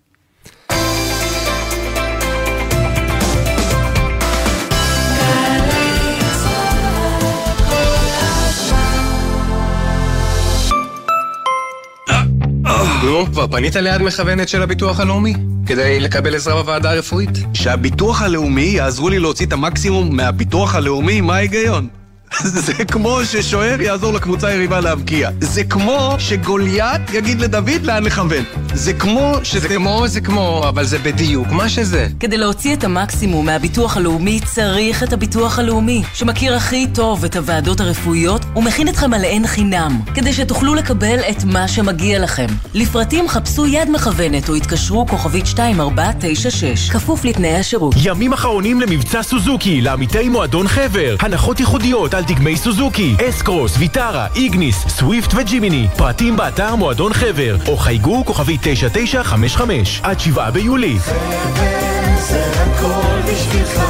נו, כבר פנית ליד מכוונת של הביטוח הלאומי? כדי לקבל עזרה בוועדה הרפואית? שהביטוח הלאומי יעזרו לי להוציא את המקסימום מהביטוח הלאומי? מה ההיגיון? זה כמו ששוער יעזור לקבוצה היריבה להבקיע. זה כמו שגוליית יגיד לדוד לאן לכוון. זה כמו שזה... זה כמו, זה כמו, אבל זה בדיוק מה שזה. כדי להוציא את המקסימום מהביטוח הלאומי, צריך את הביטוח הלאומי, שמכיר הכי טוב את הוועדות הרפואיות ומכין אתכם עליהן חינם, כדי שתוכלו לקבל את מה שמגיע לכם. לפרטים חפשו יד מכוונת או התקשרו כוכבית 2496, כפוף לתנאי השירות. ימים אחרונים למבצע סוזוקי, לעמיתי מועדון חבר. הנחות ייחודיות על דגמי סוזוקי, אסקרוס, ויטרה, איגניס, סוויפט וג'ימיני. פרטים באתר מועדון חבר, או חייגו כוכבי 9955 עד 7 ביולי. חבר זה הכל בשבילך,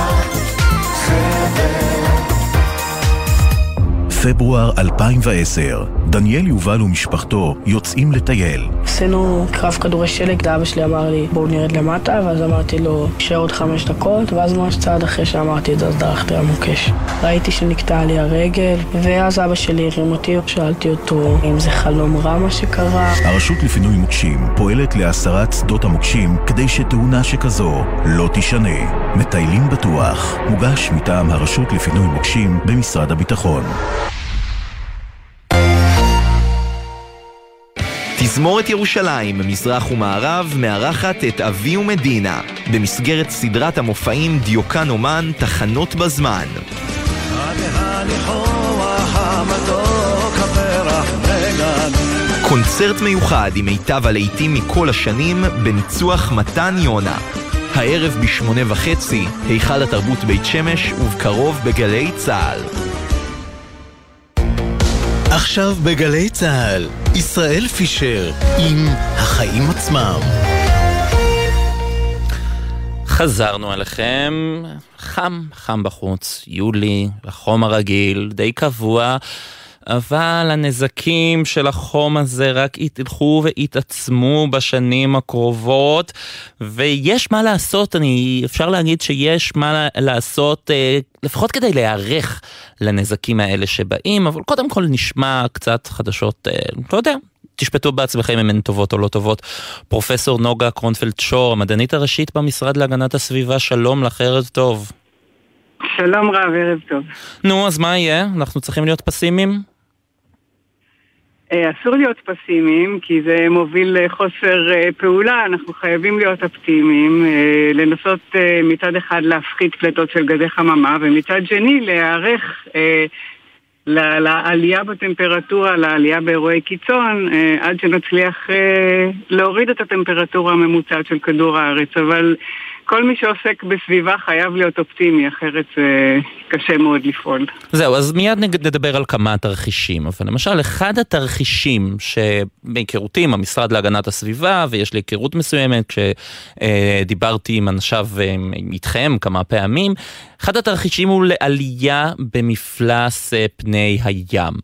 חבר. פברואר 2010 דניאל יובל ומשפחתו יוצאים לטייל. עשינו קרב כדורי שלג, אבא שלי אמר לי בואו נרד למטה, ואז אמרתי לו נשאר עוד חמש דקות, ואז ממש צעד אחרי שאמרתי את זה אז דרכתי על מוקש. ראיתי שנקטעה לי הרגל, ואז אבא שלי הרים אותי, שאלתי אותו אם זה חלום רע מה שקרה. הרשות לפינוי מוקשים פועלת להסרת שדות המוקשים כדי שתאונה שכזו לא תישנה. מטיילים בטוח, מוגש מטעם הרשות לפינוי מוקשים במשרד הביטחון. תזמורת ירושלים, מזרח ומערב, מארחת את אבי ומדינה, במסגרת סדרת המופעים דיוקן אומן, תחנות בזמן. קונצרט מיוחד עם מיטב הלהיטים מכל השנים, בניצוח מתן יונה. הערב בשמונה וחצי, היכל התרבות בית שמש, ובקרוב בגלי צה"ל. עכשיו בגלי צה"ל, ישראל פישר עם החיים עצמם. חזרנו אליכם, חם, חם בחוץ, יולי, החום הרגיל, די קבוע. אבל הנזקים של החום הזה רק ילכו ויתעצמו בשנים הקרובות, ויש מה לעשות, אני, אפשר להגיד שיש מה לעשות, אה, לפחות כדי להיערך לנזקים האלה שבאים, אבל קודם כל נשמע קצת חדשות, אה, לא יודע, תשפטו בעצמכם אם הן טובות או לא טובות. פרופסור נוגה קרונפלד שור, המדענית הראשית במשרד להגנת הסביבה, שלום לך, ערב טוב. שלום רב, ערב טוב. נו, אז מה יהיה? אנחנו צריכים להיות פסימיים? אה, אסור להיות פסימיים, כי זה מוביל לחוסר אה, פעולה, אנחנו חייבים להיות אופטימיים, אה, לנסות מצד אחד להפחית פליטות של גזי חממה, ומצד שני להיערך לעלייה בטמפרטורה, לעלייה באירועי קיצון, עד שנצליח להוריד את הטמפרטורה הממוצעת של כדור הארץ, אבל כל מי שעוסק בסביבה חייב להיות אופטימי, אחרת זה קשה מאוד לפעול. זהו, אז מיד נדבר על כמה תרחישים, אבל למשל, אחד התרחישים שבהיכרותי עם המשרד להגנת הסביבה, ויש לי היכרות מסוימת כשדיברתי עם אנשיו איתכם כמה פעמים, אחד התרחישים הוא לעלייה במפלס אה, פני הים.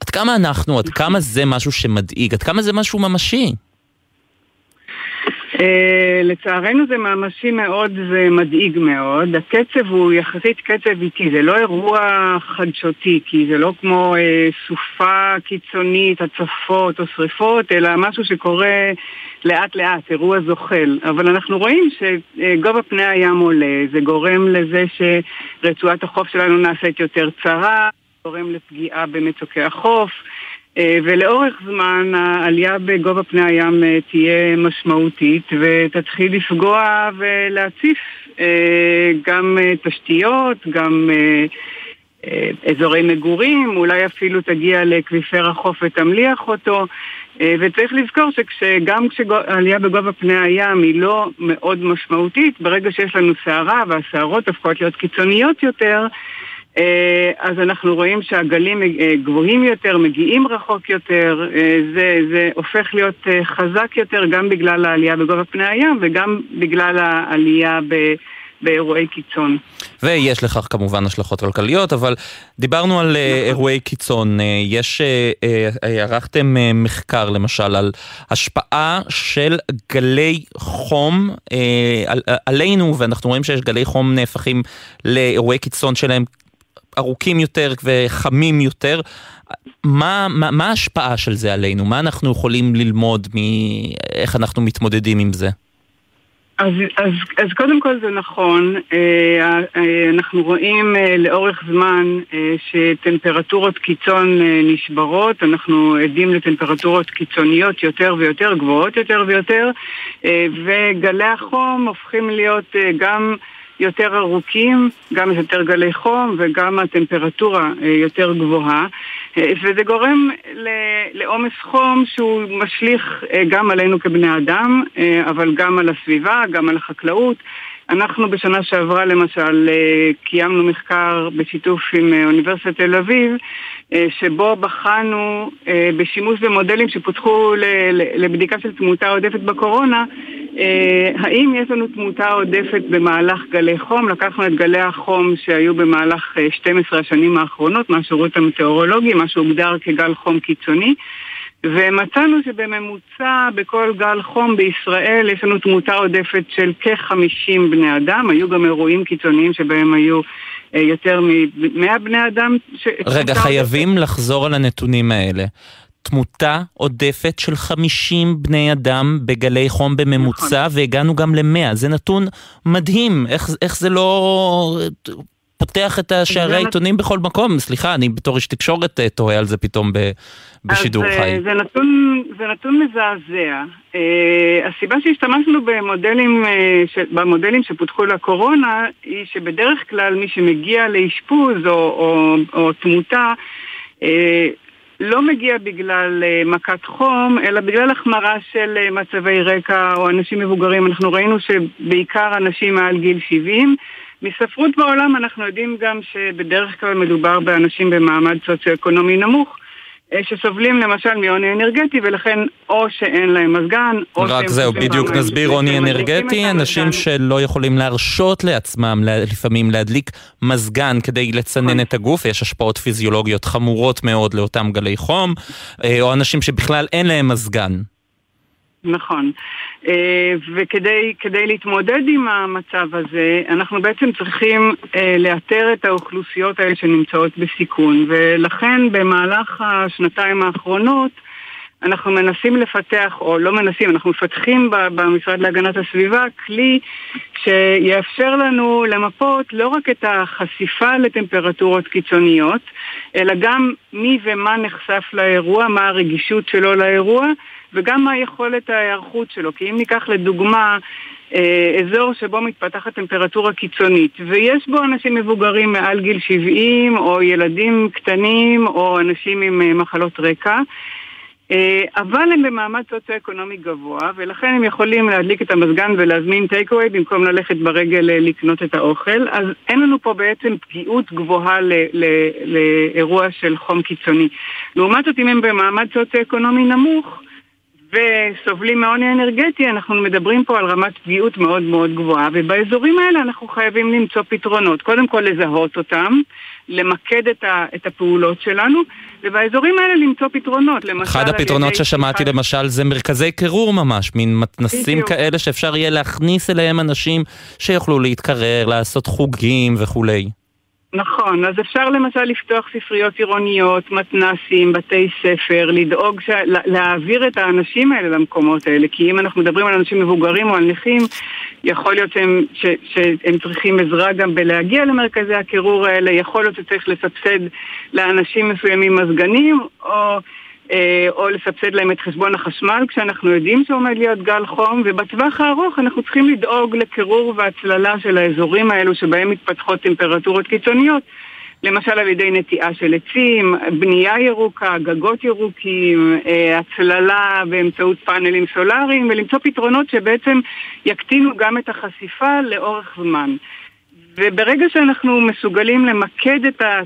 עד כמה אנחנו, עד כמה זה משהו שמדאיג, עד כמה זה משהו ממשי? Uh, לצערנו זה ממשי מאוד ומדאיג מאוד. הקצב הוא יחסית קצב איטי, זה לא אירוע חדשותי, כי זה לא כמו uh, סופה קיצונית, הצפות או שריפות, אלא משהו שקורה לאט לאט, אירוע זוחל. אבל אנחנו רואים שגובה פני הים עולה, זה גורם לזה שרצועת החוף שלנו נעשית יותר צרה, גורם לפגיעה במצוקי החוף. אה, ולאורך זמן העלייה בגובה פני הים אה, תהיה משמעותית ותתחיל לפגוע ולהציף אה, גם תשתיות, גם אזורי מגורים, אולי אפילו תגיע לאקוויפר החוף ותמליח אותו. וצריך לזכור שגם כשעלייה בגובה פני הים היא לא מאוד משמעותית, ברגע שיש לנו סערה והסערות הופכות להיות קיצוניות יותר, אז אנחנו רואים שהגלים אה, גבוהים יותר, מגיעים רחוק יותר, אה, זה, זה הופך להיות חזק יותר גם בגלל העלייה בגובה פני הים וגם בגלל העלייה ב... באירועי קיצון. ויש לכך כמובן השלכות כלכליות, אבל דיברנו על נכון. אירועי קיצון. יש, ערכתם מחקר למשל על השפעה של גלי חום על, עלינו, ואנחנו רואים שיש גלי חום נהפכים לאירועי קיצון שלהם ארוכים יותר וחמים יותר. מה, מה, מה ההשפעה של זה עלינו? מה אנחנו יכולים ללמוד מאיך אנחנו מתמודדים עם זה? אז, אז, אז קודם כל זה נכון, אה, אה, אנחנו רואים אה, לאורך זמן שטמפרטורות קיצון נשברות, אנחנו עדים לטמפרטורות קיצוניות יותר ויותר, גבוהות יותר ויותר, וגלי החום הופכים להיות גם יותר ארוכים, גם יותר גלי חום וגם הטמפרטורה אה, יותר גבוהה אה, וזה גורם לעומס חום שהוא משליך אה, גם עלינו כבני אדם, אבל גם על הסביבה, גם על החקלאות. אנחנו בשנה שעברה למשל קיימנו מחקר בשיתוף עם אוניברסיטת תל אביב שבו בחנו בשימוש במודלים שפותחו לבדיקה של תמותה עודפת בקורונה אה, האם יש לנו תמותה עודפת במהלך גלי חום? לקחנו את גלי החום שהיו במהלך 12 השנים האחרונות מהשירות המטאורולוגי, מה שהוגדר כגל חום קיצוני. ומצאנו שבממוצע בכל גל חום בישראל יש לנו תמותה עודפת של כ-50 בני אדם, היו גם אירועים קיצוניים שבהם היו אה, יותר מ-100 בני אדם. ש... רגע, חייבים. לחזור על הנתונים האלה. תמותה עודפת של 50 בני אדם בגלי חום בממוצע, נכון. והגענו גם ל-100. זה נתון מדהים, איך, איך זה לא פותח את שערי העיתונים בכל מקום. סליחה, אני בתור איש תקשורת אה, תוהה על זה פתאום ב, בשידור אז, אה, חי. זה נתון, זה נתון מזעזע. Uh, הסיבה שהשתמשנו במודלים, uh, ש, במודלים שפותחו לקורונה היא שבדרך כלל מי שמגיע לאשפוז או, או, או תמותה uh, לא מגיע בגלל מכת חום, אלא בגלל החמרה של מצבי רקע או אנשים מבוגרים. אנחנו ראינו שבעיקר אנשים מעל גיל 70 מספרות בעולם אנחנו יודעים גם שבדרך כלל מדובר באנשים במעמד סוציו-אקונומי נמוך. אה, שסובלים למשל מעוני אנרגטי ולכן או שאין להם מזגן או רק זהו, בדיוק נסביר עוני אנרגטי, אנשים שלא יכולים להרשות לעצמם לפעמים להדליק מזגן כדי לצנן נכון. את הגוף, יש השפעות פיזיולוגיות חמורות מאוד לאותם גלי חום, אה, או אנשים שבכלל אין להם מזגן. נכון. אה, וכדי להתמודד עם המצב הזה, אנחנו בעצם צריכים אה, לאתר את האוכלוסיות האלה שנמצאות בסיכון, ולכן במהלך השנתיים האחרונות אנחנו מנסים לפתח, או לא מנסים, אנחנו מפתחים במשרד להגנת הסביבה כלי שיאפשר לנו למפות לא רק את החשיפה לטמפרטורות קיצוניות, אלא גם מי ומה נחשף לאירוע, מה הרגישות שלו לאירוע, וגם מה יכולת ההיערכות שלו. כי אם ניקח לדוגמה אה, אזור שבו מתפתחת טמפרטורה קיצונית, ויש בו אנשים מבוגרים מעל גיל 70, או ילדים קטנים, או אנשים עם אה, מחלות רקע, אה, אבל הם במעמד סוציו-אקונומי גבוה, ולכן הם יכולים להדליק את המזגן ולהזמין טייקווי במקום ללכת ברגל לקנות את האוכל. אז אין לנו פה בעצם פגיעות גבוהה לאירוע של חום קיצוני. לעומת זאת, אם הם במעמד סוציו-אקונומי נמוך, וסובלים מעוני אנרגטי, אנחנו מדברים פה על רמת פגיעות מאוד מאוד גבוהה, ובאזורים האלה אנחנו חייבים למצוא פתרונות. קודם כל לזהות אותם, למקד את, ה, את הפעולות שלנו, ובאזורים האלה למצוא פתרונות. אחד הפתרונות ששמעתי אחד... למשל זה מרכזי קירור ממש, מין מתנסים בדיוק. כאלה שאפשר יהיה להכניס אליהם אנשים שיוכלו להתקרר, לעשות חוגים וכולי. נכון, אז אפשר למשל לפתוח ספריות עירוניות, מתנסים, בתי ספר, לדאוג, ש... להעביר את האנשים האלה למקומות האלה, כי אם אנחנו מדברים על אנשים מבוגרים או על נכים, יכול להיות שהם, ש... שהם צריכים עזרה גם בלהגיע למרכזי הקירור האלה, יכול להיות שצריך לסבסד לאנשים מסוימים מזגנים, או... אה, או לסבסד להם את חשבון החשמל כשאנחנו יודעים שעומד להיות גל חום ובטווח הארוך אנחנו צריכים לדאוג לקירור והצללה של האזורים האלו שבהם מתפתחות טמפרטורות קיצוניות למשל על ידי נטיעה של עצים, בנייה ירוקה, גגות ירוקים, אה, הצללה באמצעות פאנלים סולאריים ולמצוא פתרונות שבעצם יקטינו גם את החשיפה לאורך זמן. וברגע שאנחנו מסוגלים למקד את ה...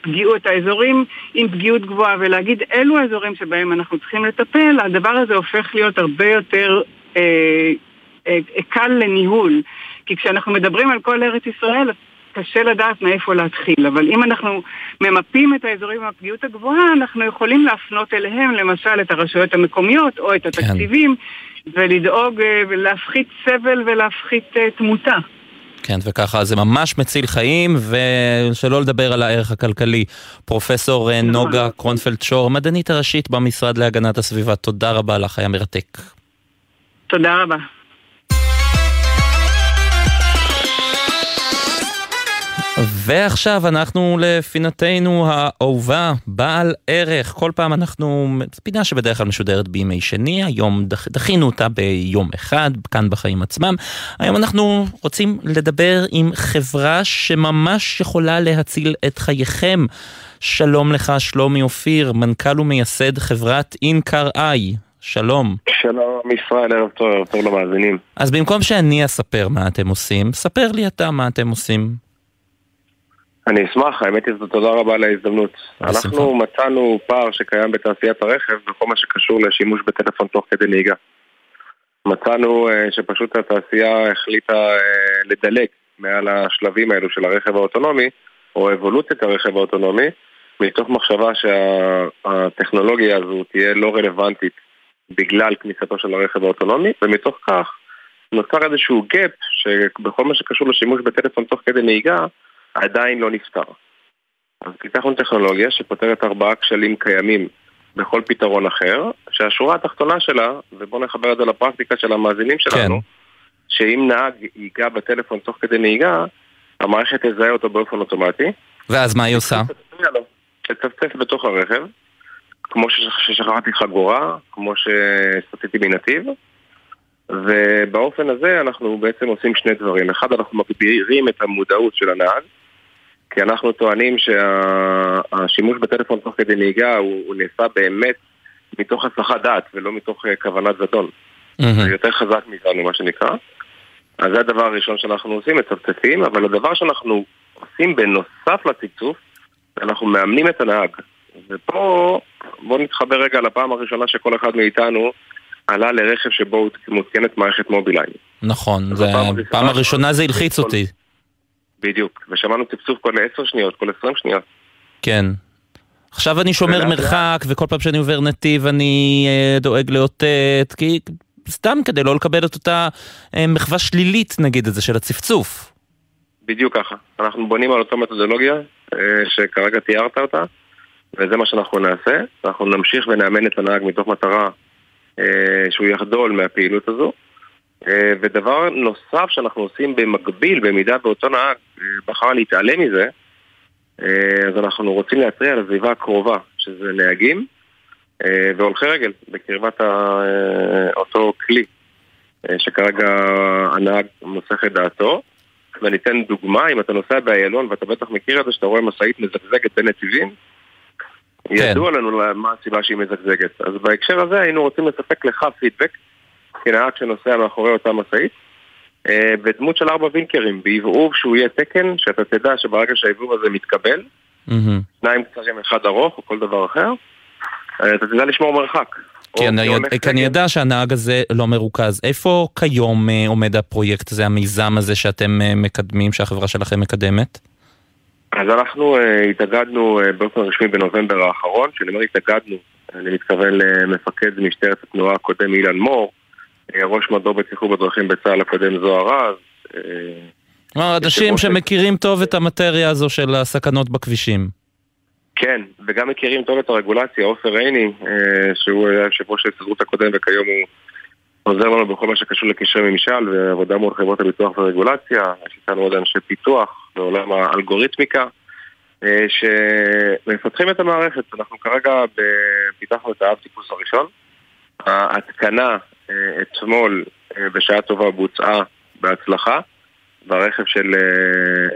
פגיעות, את האזורים עם פגיעות גבוהה ולהגיד אלו האזורים שבהם אנחנו צריכים לטפל, הדבר הזה הופך להיות הרבה יותר אה, אה, קל לניהול. כי כשאנחנו מדברים על כל ארץ ישראל, קשה לדעת מאיפה להתחיל, אבל אם אנחנו ממפים את האזורים עם הפגיעות הגבוהה, אנחנו יכולים להפנות אליהם למשל את הרשויות המקומיות או את כן. התקציבים כן. ולדאוג אה, ולהפחית סבל ולהפחית אה, תמותה. כן, וככה זה ממש מציל חיים, ושלא לדבר על הערך הכלכלי. פרופסור אה, נוגה קרונפלד שור, מדענית הראשית במשרד להגנת הסביבה, תודה רבה לך, היה מרתק. תודה רבה. ועכשיו אנחנו לפינתנו האהובה, בעל ערך. כל פעם אנחנו, פינה שבדרך כלל משודרת בימי שני, היום דח, דחינו אותה ביום אחד, כאן בחיים עצמם. היום אנחנו רוצים לדבר עם חברה שממש יכולה להציל את חייכם. שלום לך, שלומי אופיר, מנכ"ל ומייסד חברת אינקר איי. שלום. שלום ישראל, ערב טוב, ערב טוב למאזינים. אז במקום שאני אספר מה אתם עושים, ספר לי אתה מה אתם עושים. אני אשמח, האמת היא זו תודה רבה על ההזדמנות. אנחנו מצאנו פער שקיים בתעשיית הרכב בכל מה שקשור לשימוש בטלפון תוך כדי נהיגה. מצאנו אה, שפשוט התעשייה החליטה אה, לדלג מעל השלבים האלו של הרכב האוטונומי, או אבולוציית הרכב האוטונומי, מתוך מחשבה שהטכנולוגיה הזו תהיה לא רלוונטית בגלל כניסתו של הרכב האוטונומי, ומתוך כך נוצר איזשהו gap שבכל מה שקשור לשימוש בטלפון תוך כדי נהיגה עדיין לא נפתר. אז פיתחנו טכנולוגיה שפותרת ארבעה כשלים קיימים בכל פתרון אחר, שהשורה התחתונה שלה, ובואו נחבר את זה לפרקטיקה של המאזינים שלנו, כן. שאם נהג ייגע בטלפון תוך כדי נהיגה, המערכת תזהה אותו באופן אוטומטי. ואז מה היא עושה? תצפצף בתוך הרכב, כמו ששכחתי חגורה, כמו שסטיתי מנתיב, ובאופן הזה אנחנו בעצם עושים שני דברים. אחד, אנחנו מגבירים את המודעות של הנהג, כי אנחנו טוענים שהשימוש בטלפון תוך כדי נהיגה הוא, הוא נעשה באמת מתוך הסחת דעת ולא מתוך uh, כוונת זדון. Mm-hmm. זה יותר חזק מאיתנו מה שנקרא. אז זה הדבר הראשון שאנחנו עושים, מצפצפים, אבל הדבר שאנחנו עושים בנוסף לצפצוף, אנחנו מאמנים את הנהג. ופה בואו נתחבר רגע לפעם הראשונה שכל אחד מאיתנו עלה לרכב שבו מותקנת מערכת מובילאיי. נכון, זה פעם הראשונה זה הלחיץ אותי. בדיוק, ושמענו צפצוף כל עשר שניות, כל עשרים שניות. כן. עכשיו אני שומר מרחק, וכל פעם שאני עובר נתיב אני אה, דואג לאותת, כי סתם כדי לא לקבל את אותה אה, מחווה שלילית, נגיד את זה, של הצפצוף. בדיוק ככה. אנחנו בונים על אותה מתודולוגיה, אה, שכרגע תיארת אותה, וזה מה שאנחנו נעשה. אנחנו נמשיך ונאמן את הנהג מתוך מטרה שהוא יחדול מהפעילות הזו. אה, ודבר נוסף שאנחנו עושים במקביל, במידה ואותו נהג אה, בחר להתעלם מזה, אה, אז אנחנו רוצים להתריע על הסביבה הקרובה, שזה נהגים והולכי רגל בקרבת אותו כלי שכרגע הנהג מוסך את דעתו. ואני אתן דוגמה, אם אתה נוסע באיילון ואתה בטח מכיר את זה, שאתה רואה משאית מזגזגת בין נתיבים, כן. ידוע לנו מה הסיבה שהיא מזגזגת. אז בהקשר הזה היינו רוצים לספק לך פידבק כנהג שנוסע מאחורי אותה משאית, אה, בדמות של ארבע וינקרים, בהבהוב שהוא יהיה תקן, שאתה תדע שברגע שההבהוב הזה מתקבל, שניים קצרים, אחד ארוך או כל דבר אחר, אה, אתה תדע לשמור מרחק. כי אני, כי אני יודע שהנהג הזה לא מרוכז. איפה כיום אה, עומד הפרויקט הזה, המיזם הזה שאתם מקדמים, שהחברה שלכם מקדמת? אז אנחנו התאגדנו באופן רשמי בנובמבר האחרון, כשאני אומר התאגדנו, אני מתכוון למפקד משטרת התנועה הקודם אילן מור, אה, ראש מדור בטיחות בדרכים בצה"ל הקודם זוהר רז. אה, כלומר, אנשים שמכירים טוב את המטריה הזו של הסכנות בכבישים. כן, וגם מכירים טוב את הרגולציה, עופר עיני, אה, שהוא היה יושב ראש ההסתדרות הקודם וכיום הוא עוזר לנו בכל מה שקשור לקשרי ממשל ועבודה מול חברות הביטוח ורגולציה, יש איתנו עוד אנשי פיתוח בעולם האלגוריתמיקה שמפתחים את המערכת, אנחנו כרגע פיתחנו את האב טיפוס הראשון, ההתקנה אה, אתמול אה, בשעה טובה בוצעה בהצלחה ברכב של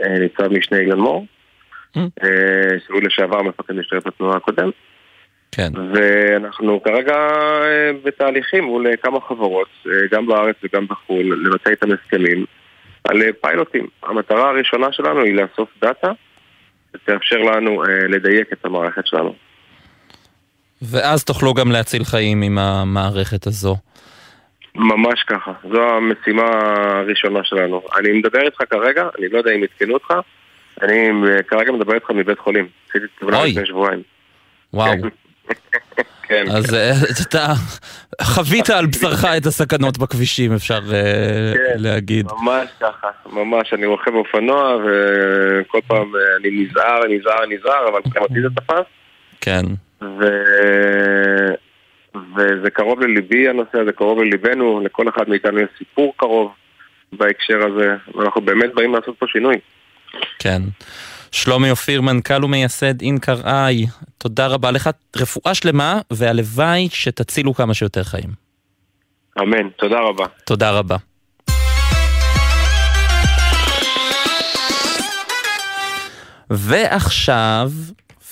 אה, ניצב משנה אילן מור, mm. שהוא לשעבר מפקד משטרת התנועה הקודם. כן. ואנחנו כרגע בתהליכים מול כמה חברות, גם בארץ וגם בחו"ל, לבצע איתם הסכמים על פיילוטים. המטרה הראשונה שלנו היא לאסוף דאטה שתאפשר לנו לדייק את המערכת שלנו. ואז תוכלו גם להציל חיים עם המערכת הזו. ממש ככה, זו המשימה הראשונה שלנו. אני מדבר איתך כרגע, אני לא יודע אם עדכנו אותך, אני כרגע מדבר איתך מבית חולים. עשיתי תבונה לפני שבועיים. וואו. כן. אז אה, אתה חווית על בשרך את הסכנות בכבישים, אפשר אה, כן, להגיד. ממש ככה, ממש. אני רוכב אופנוע וכל פעם אה, אני נזהר, נזהר, נזהר, אבל גם אותי זה תפס. כן. וזה קרוב לליבי הנושא הזה, קרוב לליבנו, לכל אחד מאיתנו יש סיפור קרוב בהקשר הזה, ואנחנו באמת באים לעשות פה שינוי. כן. שלומי אופיר, מנכ"ל ומייסד אינקר איי, תודה רבה לך, רפואה שלמה, והלוואי שתצילו כמה שיותר חיים. אמן, תודה רבה. תודה רבה. ועכשיו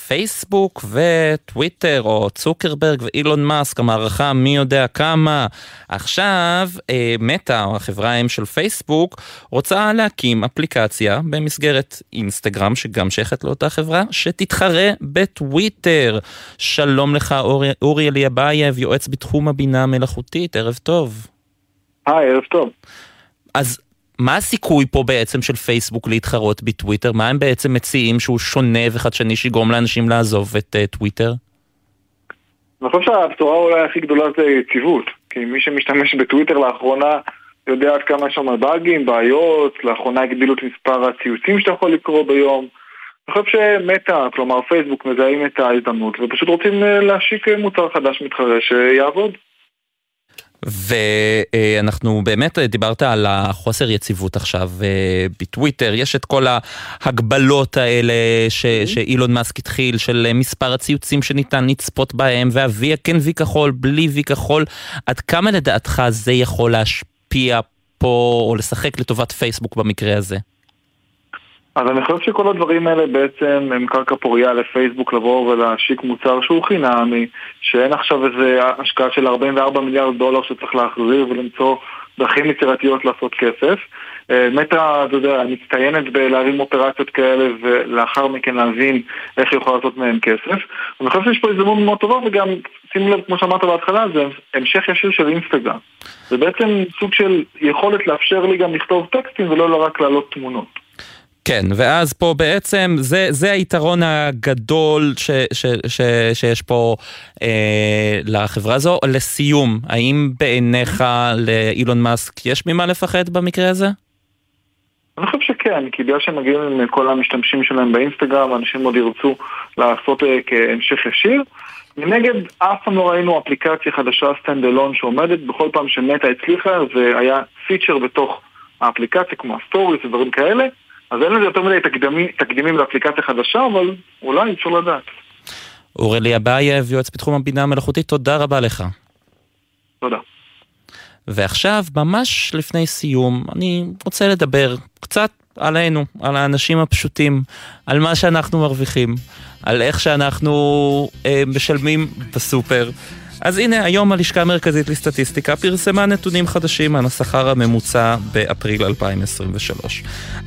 פייסבוק וטוויטר או צוקרברג ואילון מאסק, המערכה מי יודע כמה. עכשיו אה, מטא, או החברה האם של פייסבוק, רוצה להקים אפליקציה במסגרת אינסטגרם, שגם שייכת לאותה חברה, שתתחרה בטוויטר. שלום לך אורי, אורי אליאבייב, יועץ בתחום הבינה המלאכותית, ערב טוב. היי, ערב טוב. אז מה הסיכוי פה בעצם של פייסבוק להתחרות בטוויטר? מה הם בעצם מציעים שהוא שונה וחדשני שיגרום לאנשים לעזוב את uh, טוויטר? אני חושב שהבשורה אולי הכי גדולה זה יציבות, כי מי שמשתמש בטוויטר לאחרונה יודע עד כמה יש שם באגים, בעיות, לאחרונה הגדילו את מספר הציוצים שאתה יכול לקרוא ביום. אני חושב שמטא, כלומר פייסבוק, מזהים את ההזדמנות ופשוט רוצים אה, להשיק מוצר חדש מתחרה שיעבוד. ואנחנו באמת, דיברת על החוסר יציבות עכשיו אה, בטוויטר, יש את כל ההגבלות האלה ש, שאילון מאסק התחיל, של מספר הציוצים שניתן לצפות בהם, והוויה כן וי כחול, בלי וי כחול, עד כמה לדעתך זה יכול להשפיע פה, או לשחק לטובת פייסבוק במקרה הזה? אז אני חושב שכל הדברים האלה בעצם הם קרקע פוריה לפייסבוק לבוא ולהשיק מוצר שהוא חינמי, שאין עכשיו איזה השקעה של 44 מיליארד דולר שצריך להחזיר ולמצוא דרכים יצירתיות לעשות כסף. אה, מטא, אתה יודע, מצטיינת בלהרים אופרציות כאלה ולאחר מכן להבין איך היא יכולה לעשות מהם כסף. אני חושב שיש פה הזדמנות מאוד טובה וגם, שים לב, כמו שאמרת בהתחלה, זה המשך ישיר של אינסטגרם. זה בעצם סוג של יכולת לאפשר לי גם לכתוב טקסטים ולא רק להעלות תמונות. כן, ואז פה בעצם זה, זה היתרון הגדול ש, ש, ש, שיש פה אה, לחברה הזו. לסיום, האם בעיניך לאילון מאסק יש ממה לפחד במקרה הזה? אני חושב שכן, כי בגלל שהם מגיעים עם כל המשתמשים שלהם באינסטגרם, אנשים עוד ירצו לעשות אה, כהמשך ישיר. מנגד, אף פעם לא ראינו אפליקציה חדשה stand alone שעומדת, בכל פעם שמטה הצליחה זה היה feature בתוך האפליקציה, כמו ה stories ודברים כאלה. אז אין לזה יותר מדי תקדימים, תקדימים לאפליקציה חדשה, אבל אולי אפשר לדעת. אורלי אבייב, יועץ בתחום הבינה המלאכותית, תודה רבה לך. תודה. ועכשיו, ממש לפני סיום, אני רוצה לדבר קצת עלינו, על האנשים הפשוטים, על מה שאנחנו מרוויחים, על איך שאנחנו אה, משלמים בסופר. אז הנה, היום הלשכה המרכזית לסטטיסטיקה פרסמה נתונים חדשים על השכר הממוצע באפריל 2023.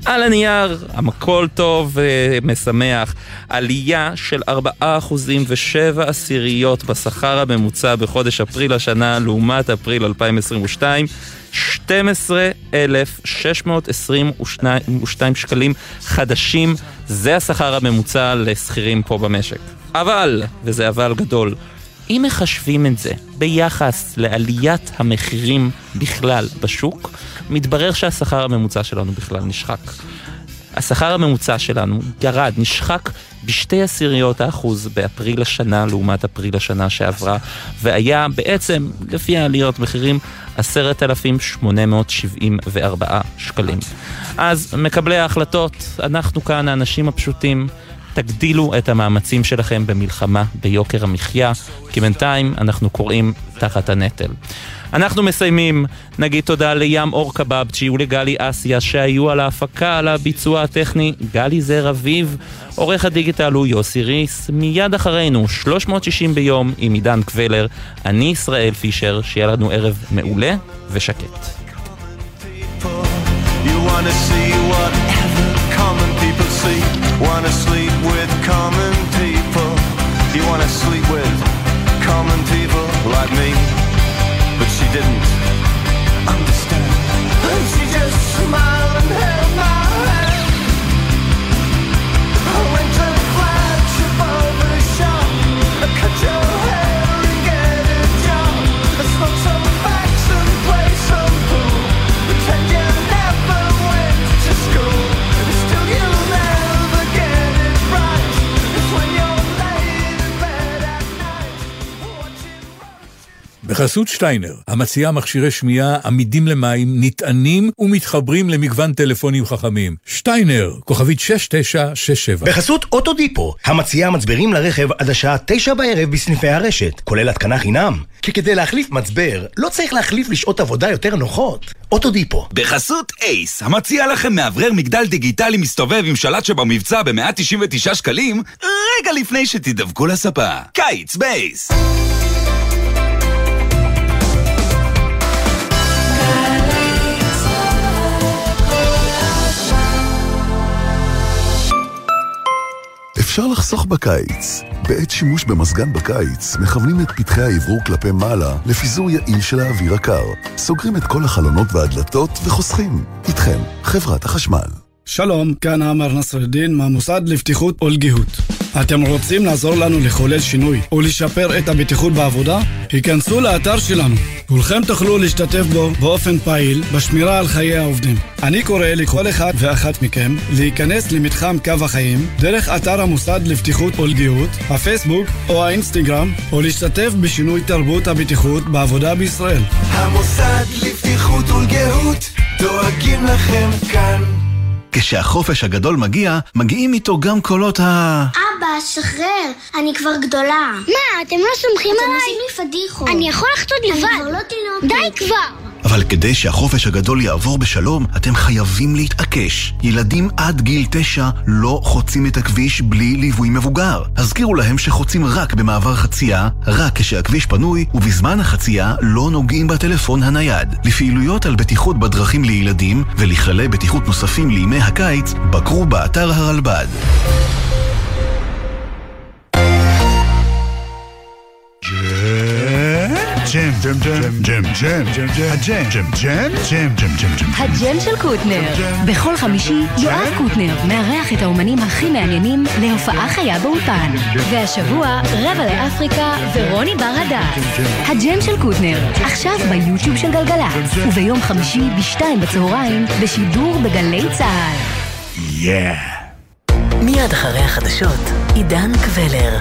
על הנייר, המקול טוב ומשמח, עלייה של 4% ו-7 עשיריות בשכר הממוצע בחודש אפריל השנה לעומת אפריל 2022. 12,622 שקלים חדשים, זה השכר הממוצע לשכירים פה במשק. אבל, וזה אבל גדול, אם מחשבים את זה ביחס לעליית המחירים בכלל בשוק, מתברר שהשכר הממוצע שלנו בכלל נשחק. השכר הממוצע שלנו ירד, נשחק בשתי עשיריות האחוז באפריל השנה לעומת אפריל השנה שעברה, והיה בעצם, לפי העליות מחירים, עשרת אלפים שמונה מאות שבעים וארבעה שקלים. אז מקבלי ההחלטות, אנחנו כאן האנשים הפשוטים, תגדילו את המאמצים שלכם במלחמה ביוקר המחיה, כי בינתיים אנחנו קוראים תחת הנטל. אנחנו מסיימים, נגיד תודה לים אור קבבצ'י ולגלי אסיה שהיו על ההפקה, על הביצוע הטכני, גלי זר אביב, עורך הדיגיטל הוא יוסי ריס, מיד אחרינו 360 ביום עם עידן קבלר, אני ישראל פישר, שיהיה לנו ערב מעולה ושקט. Wanna see whatever common people see Wanna sleep common people. You wanna sleep with common people like me בחסות שטיינר, המציעה מכשירי שמיעה עמידים למים, נטענים ומתחברים למגוון טלפונים חכמים. שטיינר, כוכבית 6967. בחסות אוטודיפו, המציעה מצברים לרכב עד השעה תשע בערב בסניפי הרשת, כולל התקנה חינם. כי כדי להחליף מצבר, לא צריך להחליף לשעות עבודה יותר נוחות. אוטודיפו. בחסות אייס, המציע לכם מאוורר מגדל דיגיטלי מסתובב עם שלט שבמבצע ב-199 שקלים, רגע לפני שתדבקו לספה. קיץ באייס. אפשר לחסוך בקיץ. בעת שימוש במזגן בקיץ, מכוונים את פתחי האוורור כלפי מעלה לפיזור יעיל של האוויר הקר. סוגרים את כל החלונות והדלתות וחוסכים. איתכם, חברת החשמל. שלום, כאן עמר נסרדין מהמוסד לבטיחות ולגיהות. אתם רוצים לעזור לנו לחולל שינוי ולשפר את הבטיחות בעבודה? היכנסו לאתר שלנו. כולכם תוכלו להשתתף בו באופן פעיל בשמירה על חיי העובדים. אני קורא לכל אחד ואחת מכם להיכנס למתחם קו החיים דרך אתר המוסד לבטיחות ולגיהות, הפייסבוק או האינסטגרם, או להשתתף בשינוי תרבות הבטיחות בעבודה בישראל. המוסד לבטיחות ולגהות דואגים לכם כאן. כשהחופש הגדול מגיע, מגיעים איתו גם קולות ה... אבא, שחרר, אני כבר גדולה. מה, אתם לא סומכים אתם עליי? עושים לי פדיחות. אני יכול לחטות לבד. אני כבר לא תינוקת. די כבר! אבל כדי שהחופש הגדול יעבור בשלום, אתם חייבים להתעקש. ילדים עד גיל תשע לא חוצים את הכביש בלי ליווי מבוגר. הזכירו להם שחוצים רק במעבר חצייה, רק כשהכביש פנוי, ובזמן החצייה לא נוגעים בטלפון הנייד. לפעילויות על בטיחות בדרכים לילדים ולכללי בטיחות נוספים לימי הקיץ, בקרו באתר הרלב"ד. ג'ם, ג'ם, ג'ם, ג'ם, ג'ם, ג'ם, ג'ם, הג'ם, ג'ם, ג'ם, ג'ם, ג'ם, ג'ם, ג'ם. הג'ם של קוטנר. בכל חמישי יואב קוטנר מארח את האומנים הכי מעניינים להופעה חיה באולפן. והשבוע רבע לאפריקה ורוני בר הדס. הג'ם של קוטנר, עכשיו ביוטיוב של גלגלצ. וביום חמישי בשתיים בצהריים בשידור בגלי צה"ל. yeah. מיד אחרי החדשות, עידן קבלר.